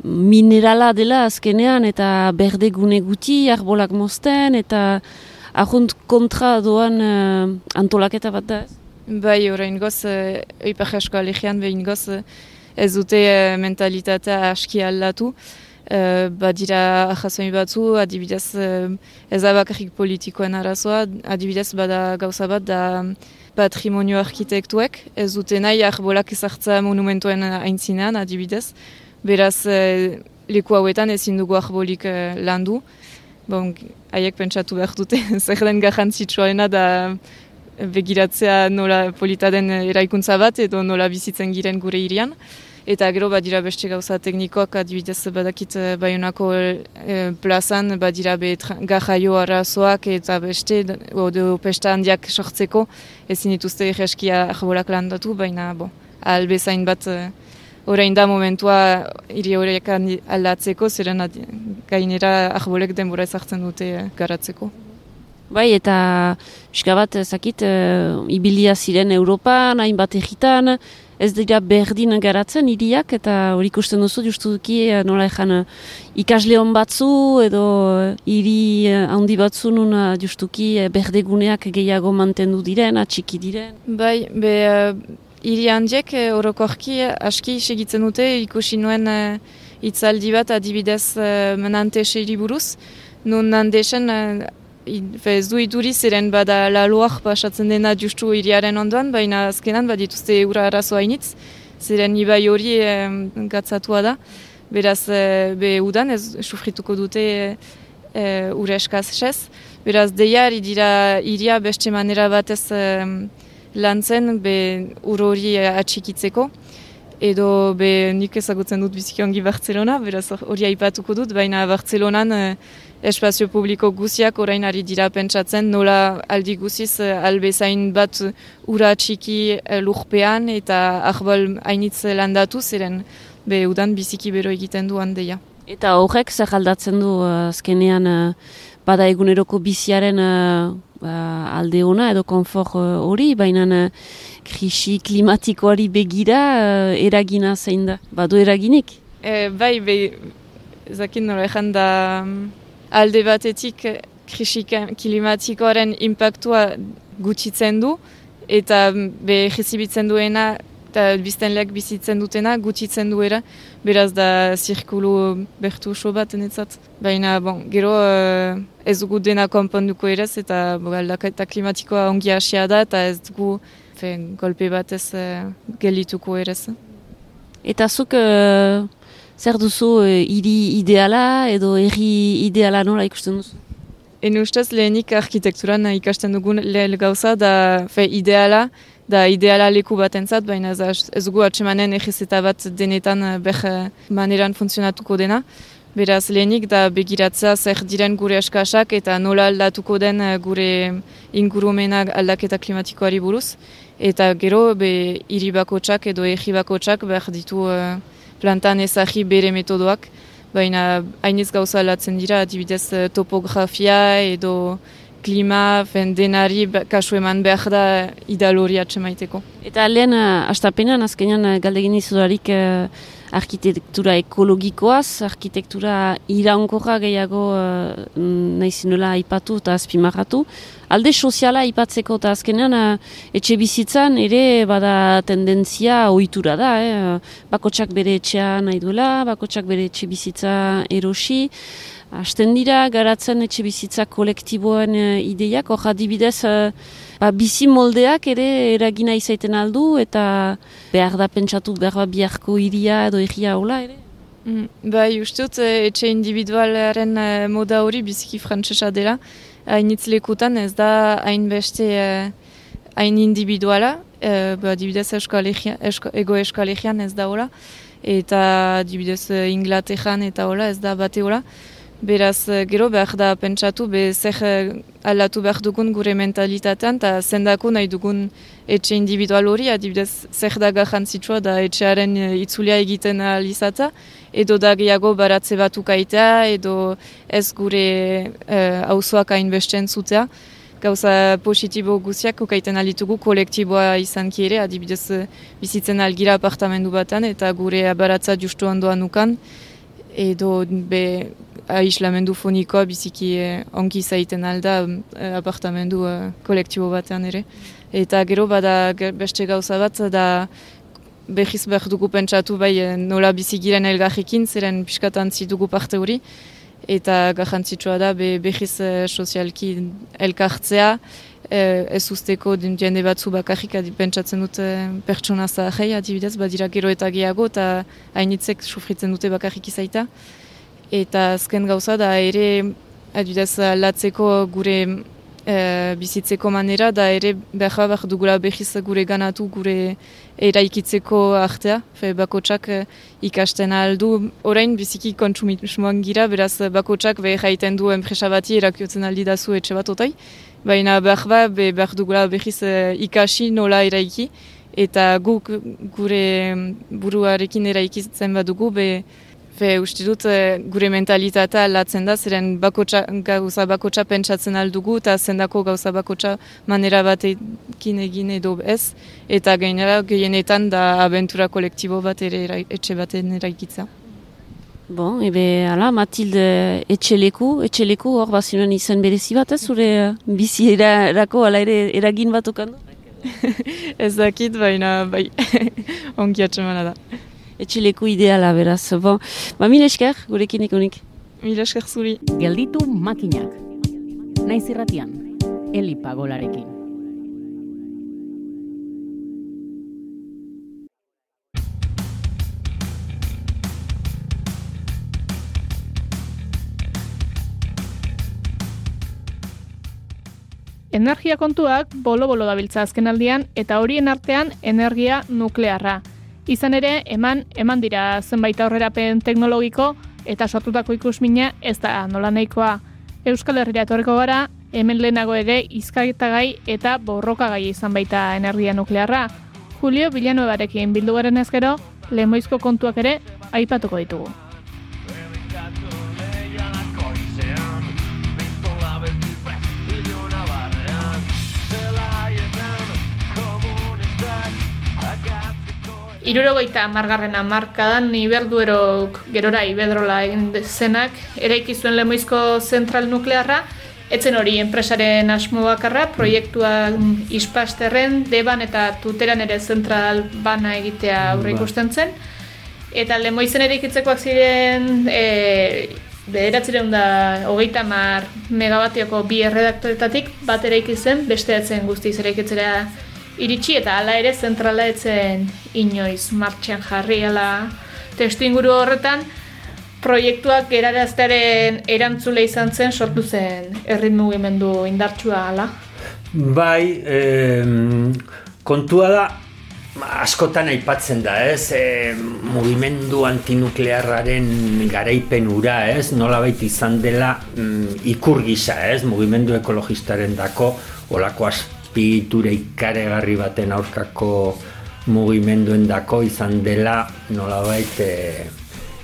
minerala dela azkenean eta berde gune guti, arbolak mozten eta ahunt kontra doan e, antolaketa bat da? Bai, orain goz, uh, Eipar Esko Alegian behin goz, uh, ez dute uh, mentalitatea aski aldatu. Uh, badira ahazoin batzu, adibidez uh, ez abakarrik politikoen arazoa, adibidez bada gauza bat da patrimonio arkitektuek, ez dute nahi arbolak ezartza monumentuen aintzinean, adibidez. Beraz, uh, leku hauetan ezin dugu arbolik uh, landu. Bon, haiek pentsatu behar dute, zer den garrantzitsuaena da begiratzea nola polita den eraikuntza bat edo nola bizitzen giren gure irian. Eta gero badira beste gauza teknikoak adibidez badakit eh, baionako e, plazan badira be gajaio arazoak eta beste odo pesta handiak sortzeko ezin dituzte egeskia arbolak landatu, baina bo, albezain bat e, orain da momentua hiri horiek aldatzeko, zeren gainera arbolek denbora ezartzen dute garatzeko. Bai, eta pixka bat, zakit, uh, ibilia ziren Europan, hainbat egitan, ez dira berdin garatzen iriak, eta hori ikusten duzu, justu duki, uh, nola ezan, uh, ikasleon batzu, edo hiri handi batzu, nun justuki berdeguneak gehiago mantendu diren, atxiki diren. Bai, be, uh, hiri handiek, uh, orokorki, aski segitzen dute, ikusi nuen uh, itzaldi bat, adibidez, uh, menante buruz, nun nandesen, ez du iduri ziren bada laluak pasatzen dena justu iriaren ondoan, baina azkenan badituzte eura arazoa initz, ziren ibai hori e, gatzatua da. Beraz, e, be udan ez sufrituko dute e, e, ure eskaz. Beraz, deiar dira iria beste manera batez lantzen be ur hori atxikitzeko. Edo be nik ezagutzen dut bizikiongi Bartzelona, beraz hori aipatuko dut, baina Bartzelonan espazio publiko guziak orain ari dira pentsatzen nola aldi guziz eh, albezain bat ura txiki eh, lurpean eta ahbal hainitz landatu ziren be udan biziki bero egiten du handeia. Eta horrek zer aldatzen du uh, azkenean bada eguneroko biziaren uh, alde ona edo konfor hori, uh, baina uh, krisi klimatikoari begira uh, eragina zein da. Badu eraginik? E, bai, be, zakin nola da... Mm, alde batetik krisi klimatikoaren impactua gutxitzen du, eta be jezibitzen duena, eta biztenleak bizitzen dutena gutxitzen duera, beraz da zirkulu bertu oso bat enetzat. Baina, bon, gero uh, ez dugu dena konponduko ere, eta aldaketa klimatikoa ongi hasia da, eta ez dugu fe, golpe bat uh, gelituko ere. Eta zuk... Uh zer duzu hiri ideala edo herri ideala nola ikusten duzu? En ustez lehenik arkitekturan ikasten dugun lehel gauza da fe ideala, da ideala leku bat entzat, baina ez, gu atxemanen egizeta bat denetan eh, beh eh, maneran funtzionatuko dena. Beraz lehenik da begiratza zer diren gure eskasak eta nola aldatuko den eh, gure ingurumenak aldaketa klimatikoari buruz. Eta gero be hiri bakotsak edo egi bakotsak behar ditu plantan ezagi bere metodoak, baina hainez gauza alatzen dira, adibidez topografia edo klima, fen denari ba- kasu eman behar da idal hori atxemaiteko. Eta lehen, uh, astapenean, azkenean uh, galdegin izularik uh, arkitektura ekologikoaz, arkitektura iraunkorra gehiago uh, nahi nola aipatu eta azpimarratu. Alde soziala aipatzeko eta azkenean uh, etxe bizitzan ere bada tendentzia ohitura da. Eh? Bakotsak bere etxea nahi duela, bakotsak bere etxe bizitza erosi. Asten dira, garatzen etxe bizitza kolektiboen uh, ideiak, hor adibidez, uh, ba, bizi moldeak ere eragina izaiten aldu, eta behar da pentsatu behar ba biharko iria edo egia hola ere. Mm, bai, uste dut, eh, etxe individualaren eh, moda hori biziki frantsesa dela. Hainitz lekutan ez da hainbeste eh, hain individuala, eh, ba, adibidez eskoalegian, esko, ego eskoalegian ez da hola, eta adibidez eh, Inglaterran eta hola ez da bate hola. Beraz, eh, gero behar da pentsatu, be zer eh, aldatu behar dugun gure mentalitatean, eta zendako nahi dugun etxe individual hori, adibidez, zer da garrantzitsua da etxearen eh, itzulia egiten ahal izata, edo da gehiago baratze bat ukaitea, edo ez gure hauzoak uh, hainbesten zutea. Gauza positibo guziak ukaiten alitugu kolektiboa izan ere, adibidez bizitzen algira apartamendu batan, eta gure baratza justu ondoan ukan, edo be aislamendu fonikoa biziki eh, onki zaiten alda eh, apartamendu eh, kolektibo batean ere. Eta gero bada beste gauza bat da behiz behar dugu pentsatu bai eh, nola bizigiren elgarrekin, zeren piskatan dugu parte hori. Eta garrantzitsua da be, behiz eh, sozialki elkartzea, eh, ez usteko jende batzu bakarrik pentsatzen dute pertsona zahai adibidez, badira gero eta gehiago eta hainitzek sufritzen dute bakarrik izaita eta azken gauza da ere adibidez latzeko gure e, bizitzeko manera da ere behar behar dugula behiz gure ganatu gure eraikitzeko artea. Fe bakotsak e, ikasten aldu. Orain biziki kontsumismoan gira beraz bakotsak behar haiten du enpresa bati erakiotzen aldi dazu etxe bat otai. Baina behar ba, be, behar dugula behiz e, ikasi nola eraiki. Eta guk gure buruarekin eraikitzen badugu be Fe, uste dut, e, gure mentalitatea aldatzen da, zeren bakotxa, gauza bakotxa pentsatzen aldugu, eta zendako gauza bakotxa manera batekin egin edo ez, eta gainera gehienetan da abentura kolektibo bat ere etxe baten eraikitza. Bon, ebe, ala, Matilde etxeleku, etxeleku hor bazioen izan berezi bat, ez zure bizi erako, ala ere eragin bat okandu? ez dakit, baina, bai, onki atxemana da etxileko ideala beraz. Bon, ba, mil esker, gurekin ikonik. Mil esker zuri. Gelditu makinak. Naiz irratian, Eli Pagolarekin. Energia kontuak bolo-bolo dabiltza azkenaldian eta horien artean energia nuklearra. Izan ere, eman eman dira zenbait aurrerapen teknologiko eta sortutako ikusmina ez da nola nahikoa. Euskal Herria etorriko gara, hemen lehenago ere izkaitagai eta borrokagai izan baita energia nuklearra. Julio Villanuevarekin bildu garen ezkero, lemoizko kontuak ere aipatuko ditugu. Irurogeita margarrena markadan Iberduerok gerora Ibedrola egin zenak eraiki zuen lemoizko zentral nuklearra, etzen hori enpresaren asmo bakarra, proiektuan ispasterren, deban eta tuteran ere zentral bana egitea aurre ba. ikusten zen. Eta lemoizen ere ikitzekoak ziren e, bederatzireun da hogeita mar megabatioko bi erredaktoretatik bat ere ikitzen, beste etzen guztiz ere ikitzera iritsi eta hala ere zentrala etzen inoiz martxan jarri ala testu inguru horretan proiektuak eraraztearen erantzule izan zen sortu zen errit mugimendu indartsua ala. Bai, eh, kontua da askotan aipatzen da, ez? E, mugimendu antinuklearraren garaipen ura, ez? Nola baita izan dela mm, ikur gisa, ez? Mugimendu ekologistaren dako olako azpiegitura ikaregarri baten aurkako mugimenduen izan dela nolabait e,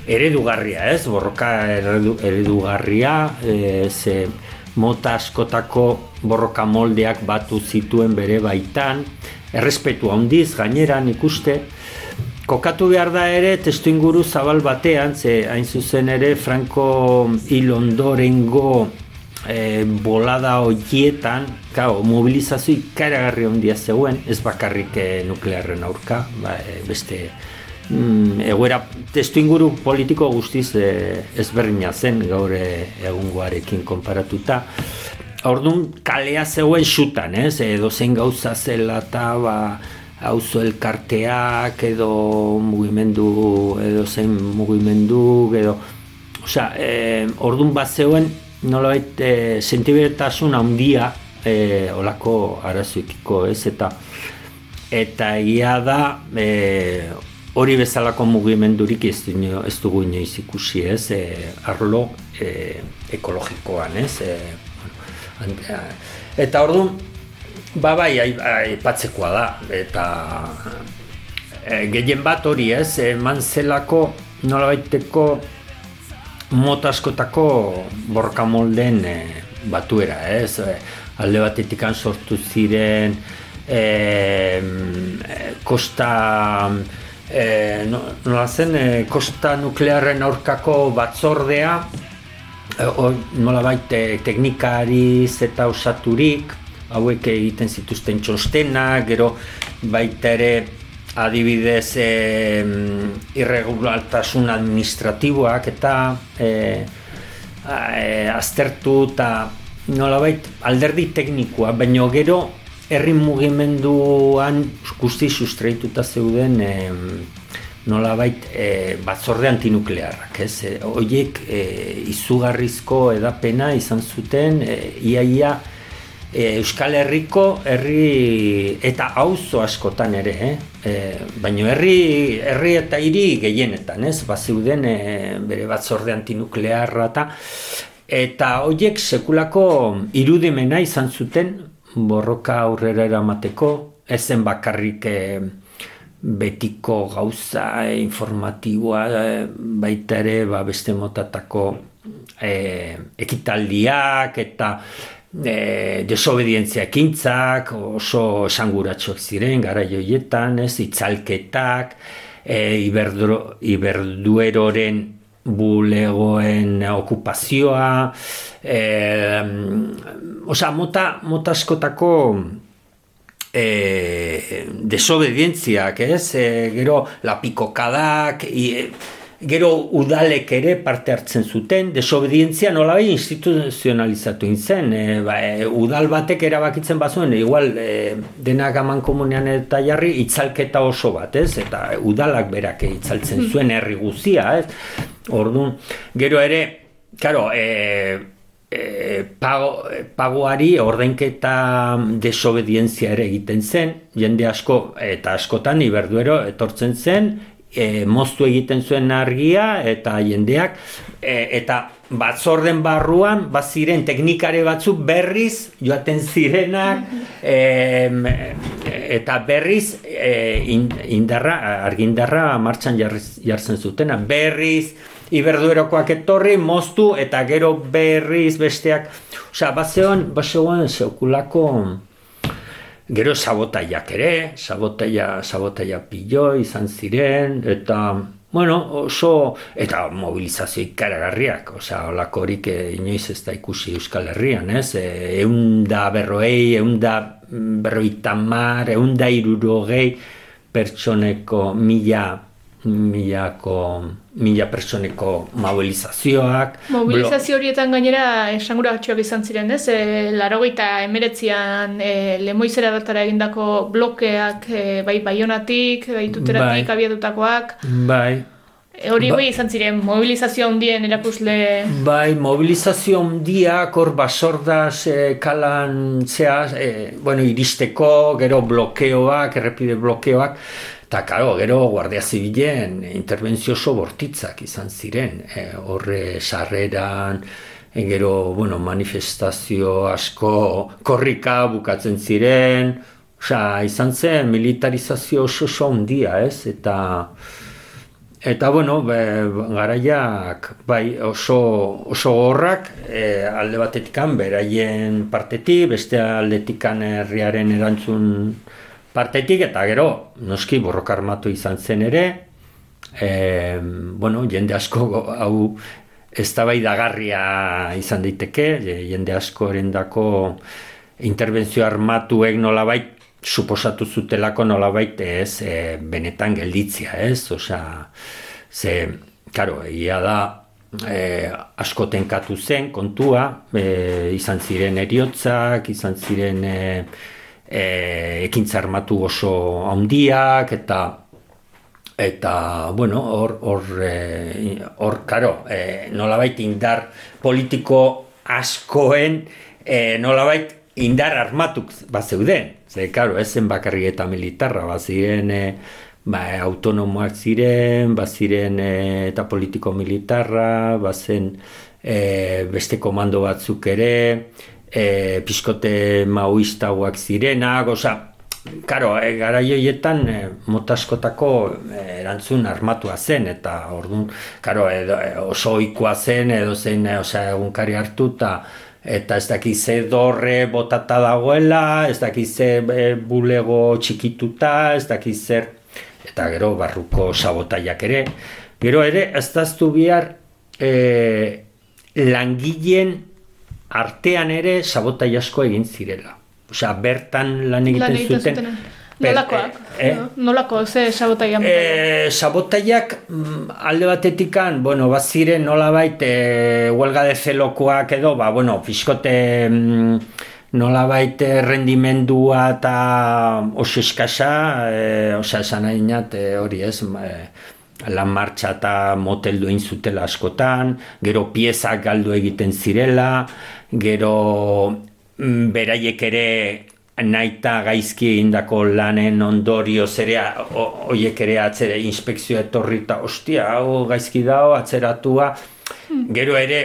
eredugarria, ez? Borroka eredu, eredugarria, e, ze mota askotako borroka moldeak batu zituen bere baitan, errespetu handiz gaineran ikuste, kokatu behar da ere testu inguru zabal batean, ze hain zuzen ere Franco hil ondorengo e, bolada horietan, kao, mobilizazio ikaragarri handia zegoen, ez bakarrik e, nuklearren aurka, ba, e, beste mm, egoera testu inguru politiko guztiz e, ezberdina zen gaur egungoarekin konparatuta. Orduan kalea zegoen xutan, ez? Edo zein gauza zela eta ba, auzo elkarteak edo mugimendu edo zein mugimendu edo osea, e, ordun bat zeuen nolabait e, sentibertasun handia e, olako arazoikiko ez? Eta eta egia da e, hori bezalako mugimendurik ez, ez dugu inoiz ikusi ez? E, arlo e, ekologikoan ez? E, eta orduan Ba bai, aipatzekoa da, eta e, gehien bat hori ez, eman zelako nola baiteko motaskotako borka molden e, batuera ez, e, alde batetik sortu ziren e, kosta e, nola zen, e, kosta nuklearren aurkako batzordea e, nola baite teknikariz eta osaturik hauek egiten zituzten txostena, gero baita ere adibidez e, irregulartasun administratiboak eta e, aztertu eta nolabait alderdi teknikoa, baina gero herri mugimenduan guzti sustraituta zeuden e, nolabait e, batzorde antinuklearrak, ez? E, oiek e, izugarrizko edapena izan zuten e, iaia e, Euskal Herriko herri eta auzo askotan ere, eh? E, baina herri, herri eta hiri gehienetan, ez? Bazeuden e, bere batzorde antinuklearra eta eta horiek sekulako irudimena izan zuten borroka aurrera eramateko, ezen bakarrik e, betiko gauza e, informatiboa e, baita ere ba, beste motatako e, ekitaldiak eta e, desobedientzia ekintzak, oso esanguratxoak ziren, gara joietan, ez, itzalketak, e, iberdueroren bulegoen okupazioa, e, osa, mota, mota askotako e, desobedientziak, ez, e, gero, lapikokadak, e, gero udalek ere parte hartzen zuten, desobedientzia nola bai instituzionalizatu intzen, e, ba, e, udal batek erabakitzen bazuen, igual e, denak aman komunean eta jarri, itzalketa oso bat, ez? Eta udalak berak itzaltzen zuen herri guzia, ez? Orduan, gero ere, karo, e, e, pago, pagoari ordainketa desobedientzia ere egiten zen, jende asko eta askotan iberduero etortzen zen, e, moztu egiten zuen argia eta jendeak e, eta batzorden barruan baziren teknikare batzuk berriz joaten zirenak e, eta berriz e, indarra, argindarra martxan jartzen zutena berriz iberduerokoak etorri moztu eta gero berriz besteak osea bazeon bazeoan seukulako Gero sabotaiak ere, sabotaia, sabotaia pillo izan ziren, eta, bueno, oso, eta mobilizazio ikaragarriak, osea, olako horik eh, inoiz ez da ikusi Euskal Herrian, ez? E, eun da berroei, eun da berroita mar, eun irurogei pertsoneko mila milako mila personeko mobilizazioak. Mobilizazio horietan gainera esangura izan ziren, ez? E, Larogeita emeretzian e, lemoizera datara egindako blokeak e, bai baionatik, bai tuteratik bai. abiatutakoak. Bai. E, hori ba, bai izan ziren, mobilizazio handien erakusle... Bai, mobilizazio handiak hor basordaz e, kalan zea, e, bueno, iristeko, gero blokeoak, errepide blokeoak, Eta, karo, gero, Guardia Zibilen intervenzio oso bortitzak izan ziren. E, horre, sarreran, e, gero, bueno, manifestazio asko korrika bukatzen ziren. Osa, izan zen militarizazio oso oso ondia, ez? Eta, Eta, bueno, be, garaiak, bai, oso, oso gorrak, e, alde batetikan, beraien partetik, beste aldetikan herriaren erantzun partetik, eta gero, noski, borroka armatu izan zen ere, e, bueno, jende asko hau ez da bai dagarria izan daiteke, jende asko erendako interbentzio armatuek nolabait suposatu zutelako nolabait ez e, benetan gelditzia, ez? Osea, ze, karo, egia da e, asko tenkatu zen kontua, e, izan ziren eriotzak, izan ziren e, e, ekintza armatu oso handiak eta eta bueno, hor hor e, karo, e, nolabait indar politiko askoen e, nolabait indar armatuk bat zeuden. Ze, karo, ez zen bakarri eta militarra, bat ziren e, ba, autonomoak ziren, bat ziren e, eta politiko militarra, bat zen e, beste komando batzuk ere, e, piskote maoistagoak zirenak, oza, Karo, e, gara joietan e, motaskotako erantzun armatua zen, eta orduan, karo, oso oikoa zen, edo zen, osea, egunkari hartu, eta eta ez dakiz ze dorre botata dagoela, ez dakiz ze e, bulego txikituta, ez dakiz zer, eta gero barruko sabotaiak ere. Gero ere, ez daztu bihar e, langileen artean ere sabotai asko egin zirela. Osea, bertan lan egiten, zuten. Nolakoak? Eh? Nolako, ze sabotaiak? Eh, sabotaiak mm, alde batetikan, bueno, baziren nolabait eh, huelga de zelokoak edo, ba, bueno, fiskote mm, nolabait rendimendua eta oso eskasa, eh, osea, esan nahi eh, hori ez, eh, lan martxa eta motel duen zutela askotan, gero piezak galdu egiten zirela, gero mm, beraiek ere naita gaizki egindako lanen ondorio zerea hoiek ere atzere inspekzio etorri eta ostia hau gaizki dago atzeratua hmm. gero ere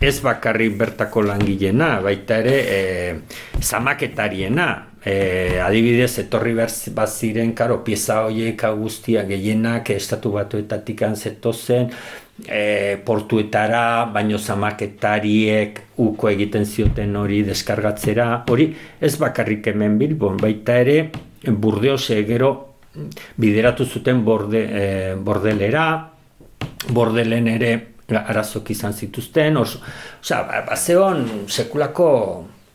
ez bakarri bertako langilena baita ere e, zamaketariena e, adibidez etorri bat ziren karo pieza hoiek guztia gehienak estatu batuetatik anzeto zen e, portuetara, baino zamaketariek uko egiten zioten hori deskargatzera, hori ez bakarrik hemen bilbon, baita ere burdeos egero bideratu zuten borde, e, bordelera, bordelen ere arazok izan zituzten, oso, oza, ba, ba sekulako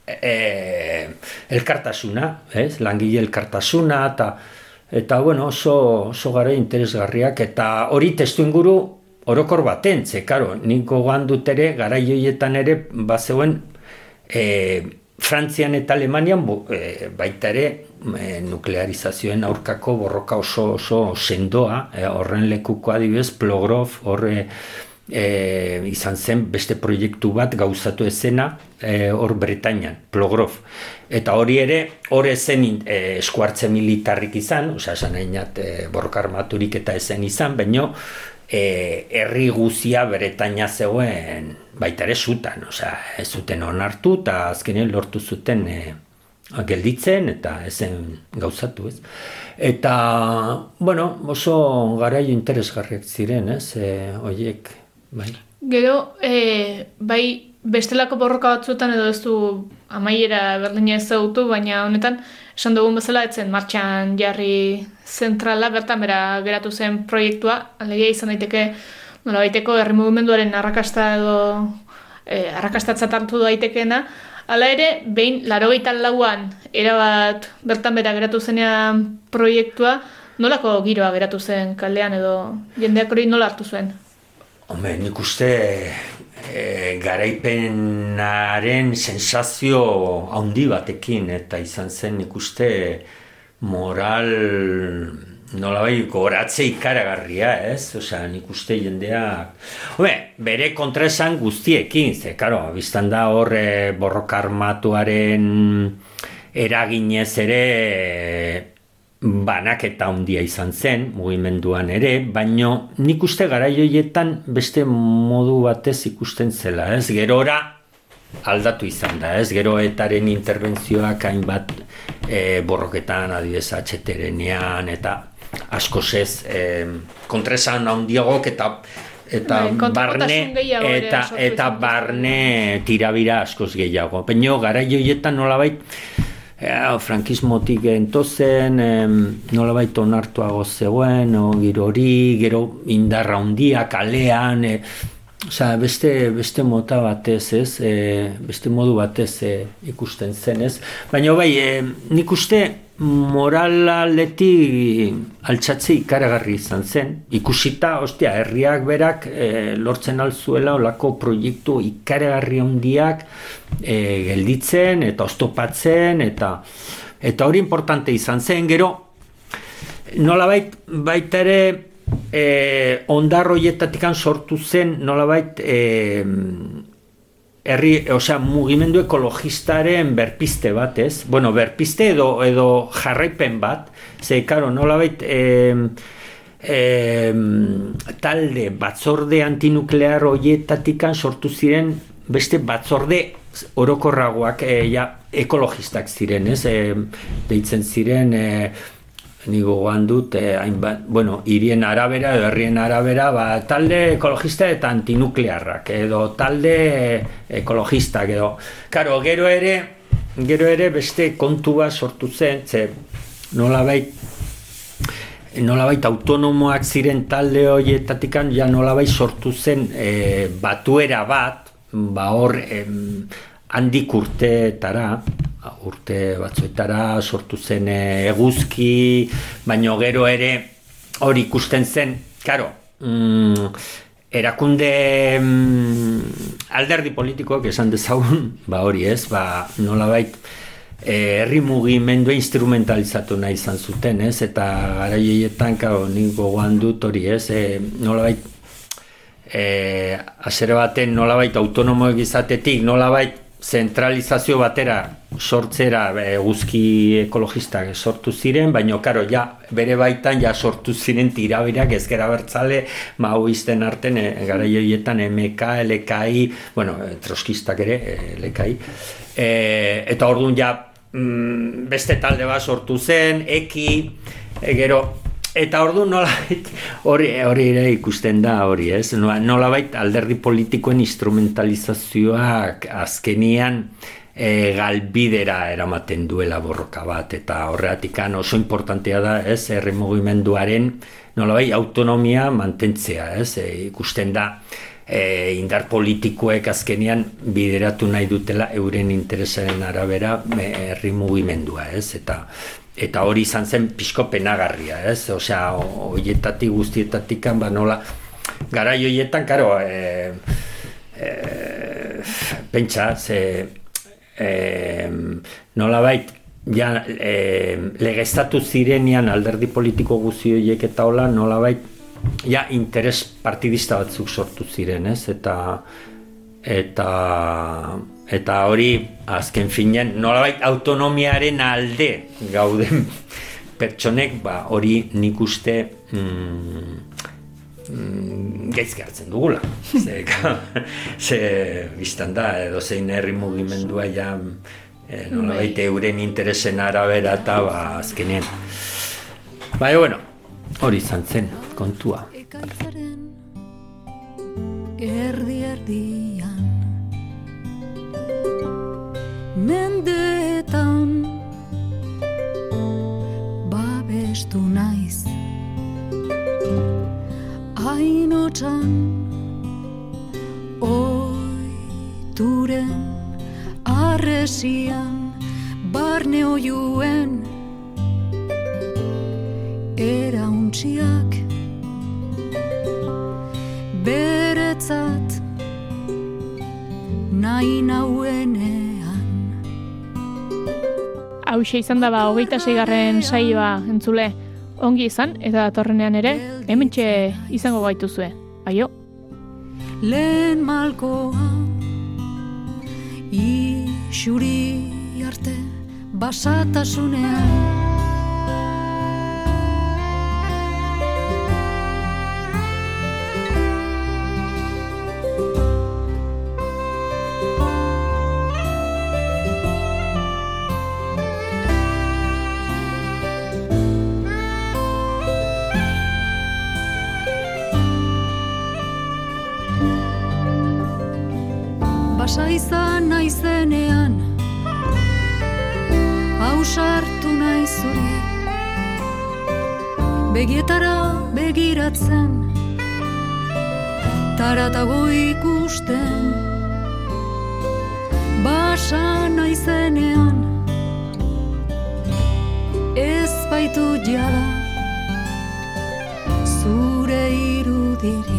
e, elkartasuna, ez? langile elkartasuna, eta eta bueno, oso, oso gara interesgarriak, eta hori testu inguru orokor baten, ze, karo, niko dut ere, gara joietan ere, bazeuen, e, Frantzian eta Alemanian e, baita ere e, nuklearizazioen aurkako borroka oso oso sendoa, e, horren lekuko adibidez, Plogrov, horre e, izan zen beste proiektu bat gauzatu ezena e, hor Bretainian, Plogrov. Eta hori ere, hor ezen e, eskuartze militarrik izan, osea, esan nahinat e, borroka armaturik eta ezen izan, baino, e, herri guzia beretaina zegoen baita ere zutan, osea, ez zuten onartu eta azkenean lortu zuten e, gelditzen eta ezen gauzatu, ez. Eta, bueno, oso garaio interesgarriak ziren, ez, e, oiek, bai. Gero, e, bai, bestelako borroka batzuetan edo ez du amaiera berdina ez zautu, baina honetan, esan dugun bezala, etzen martxan jarri zentrala, bertan bera geratu zen proiektua, alegia izan daiteke, nola baiteko herri mugimenduaren arrakasta edo e, arrakastatzat hartu daitekeena, Hala ere, behin, laro lauan, erabat bertan bera geratu zenean proiektua, nolako giroa geratu zen kaldean edo jendeak hori nola hartu zuen? Hombre, nik uste e, garaipenaren sensazio handi batekin eta izan zen ikuste moral nolabai goratze ikaragarria, ez? Osea, nik uste jendea... Home, bere kontraesan guztiekin, ze, karo, biztan da hor e, borroka armatuaren eraginez ere banak eta handia izan zen, mugimenduan ere, baino nik uste garaioietan beste modu batez ikusten zela, ez? Gerora aldatu izan da, ez? Gero etaren interbentzioak hainbat e, borroketan adibidez atxeterenean eta askoz ez e, kontresan handiagok eta eta Bai, barne eta eta izan barne tirabira askoz gehiago. Peño gara joietan nolabait Ja, frankismotik entozen, em, nolabait onartuago zegoen, o, gero hori, gero indarra handia kalean, e, Osea, beste, beste mota batez, ez? E, beste modu batez e, ikusten zen, ez? Baina bai, e, nik uste moralaletik altxatze ikaragarri izan zen. Ikusita, ostia, herriak berak e, lortzen alzuela olako proiektu ikaragarri handiak e, gelditzen eta oztopatzen eta eta hori importante izan zen, gero nolabait baita ere e, ondarroietatikan sortu zen nolabait e, herri, osea, mugimendu ekologistaren berpiste bat, ez? Bueno, berpiste edo edo jarraipen bat, ze karo, nolabait e, e, talde batzorde antinuklear hoietatikan sortu ziren beste batzorde orokorragoak e, ja, ekologistak ziren, ez? E, deitzen ziren e, ni gogoan dut, eh, hainbat, bueno, irien arabera edo herrien arabera, ba, talde ekologista eta antinuklearrak, edo talde ekologistak, edo, karo, gero ere, gero ere beste kontua sortu zen, ze, nolabait, nolabait autonomoak ziren talde horietatikan, ja nolabait sortu zen e, batuera bat, ba hor, em, handik urteetara, urte batzuetara sortu zen eh, eguzki, baino gero ere hori ikusten zen, karo, mm, erakunde mm, alderdi politikoak esan dezagun, ba hori ez, ba nolabait eh, herri mugimendua instrumentalizatu nahi izan zuten, ez, eta gara joietan, karo, nik gogoan dut hori ez, e, nolabait e, baten nolabait autonomoek izatetik, nolabait zentralizazio batera sortzera eguzki ekologistak sortu ziren, baina karo, ja, bere baitan ja sortu ziren tirabirak ezkera bertzale maoisten arten e, gara joietan MK, LKI, bueno, troskistak ere, LKI, e, eta orduan ja mm, beste talde bat sortu zen, eki, e, gero, eta ordu nolabait hori hori ere ikusten da hori, ez? Nolabait alderdi politikoen instrumentalizazioak azkenian e, galbidera eramaten duela borroka bat eta horreatikan oso importantea da, ez? Herri mugimenduaren nolabait autonomia mantentzea, ez? E, ikusten da e, indar politikoek azkenian bideratu nahi dutela euren interesaren arabera herri mugimendua, ez? Eta eta hori izan zen pixko penagarria, ez? Osea, hoietatik guztietatik ba nola garai hoietan, karo, e, e, pentsa, ze e, nola bait, ja, e, legeztatu zirenian alderdi politiko guzti horiek eta hola, nola bait, ja, interes partidista batzuk sortu ziren, ez? Eta, eta eta hori azken finean nolabait autonomiaren alde gauden pertsonek ba hori nik uste mm, mm, gaizki hartzen dugula. Ze, ze biztan da edo zein herri mugimendua ja e, nolabait euren interesen arabera eta ba azkenean. Bai bueno hori izan zen kontua. Erdi erdian mendeetan babestu naiz hainotxan oituren arresian barne oiuen erauntziak beretzat nahi nauenean Hau izan da ba, hogeita seigarren saioa entzule. Ongi izan, eta datorrenean ere, hemen izango gaituzue. Aio! Lehen malkoa Ixuri arte basatasunean begiratzen Taratago ikusten. Basa naizenean Ez baitu jada Zure irudirik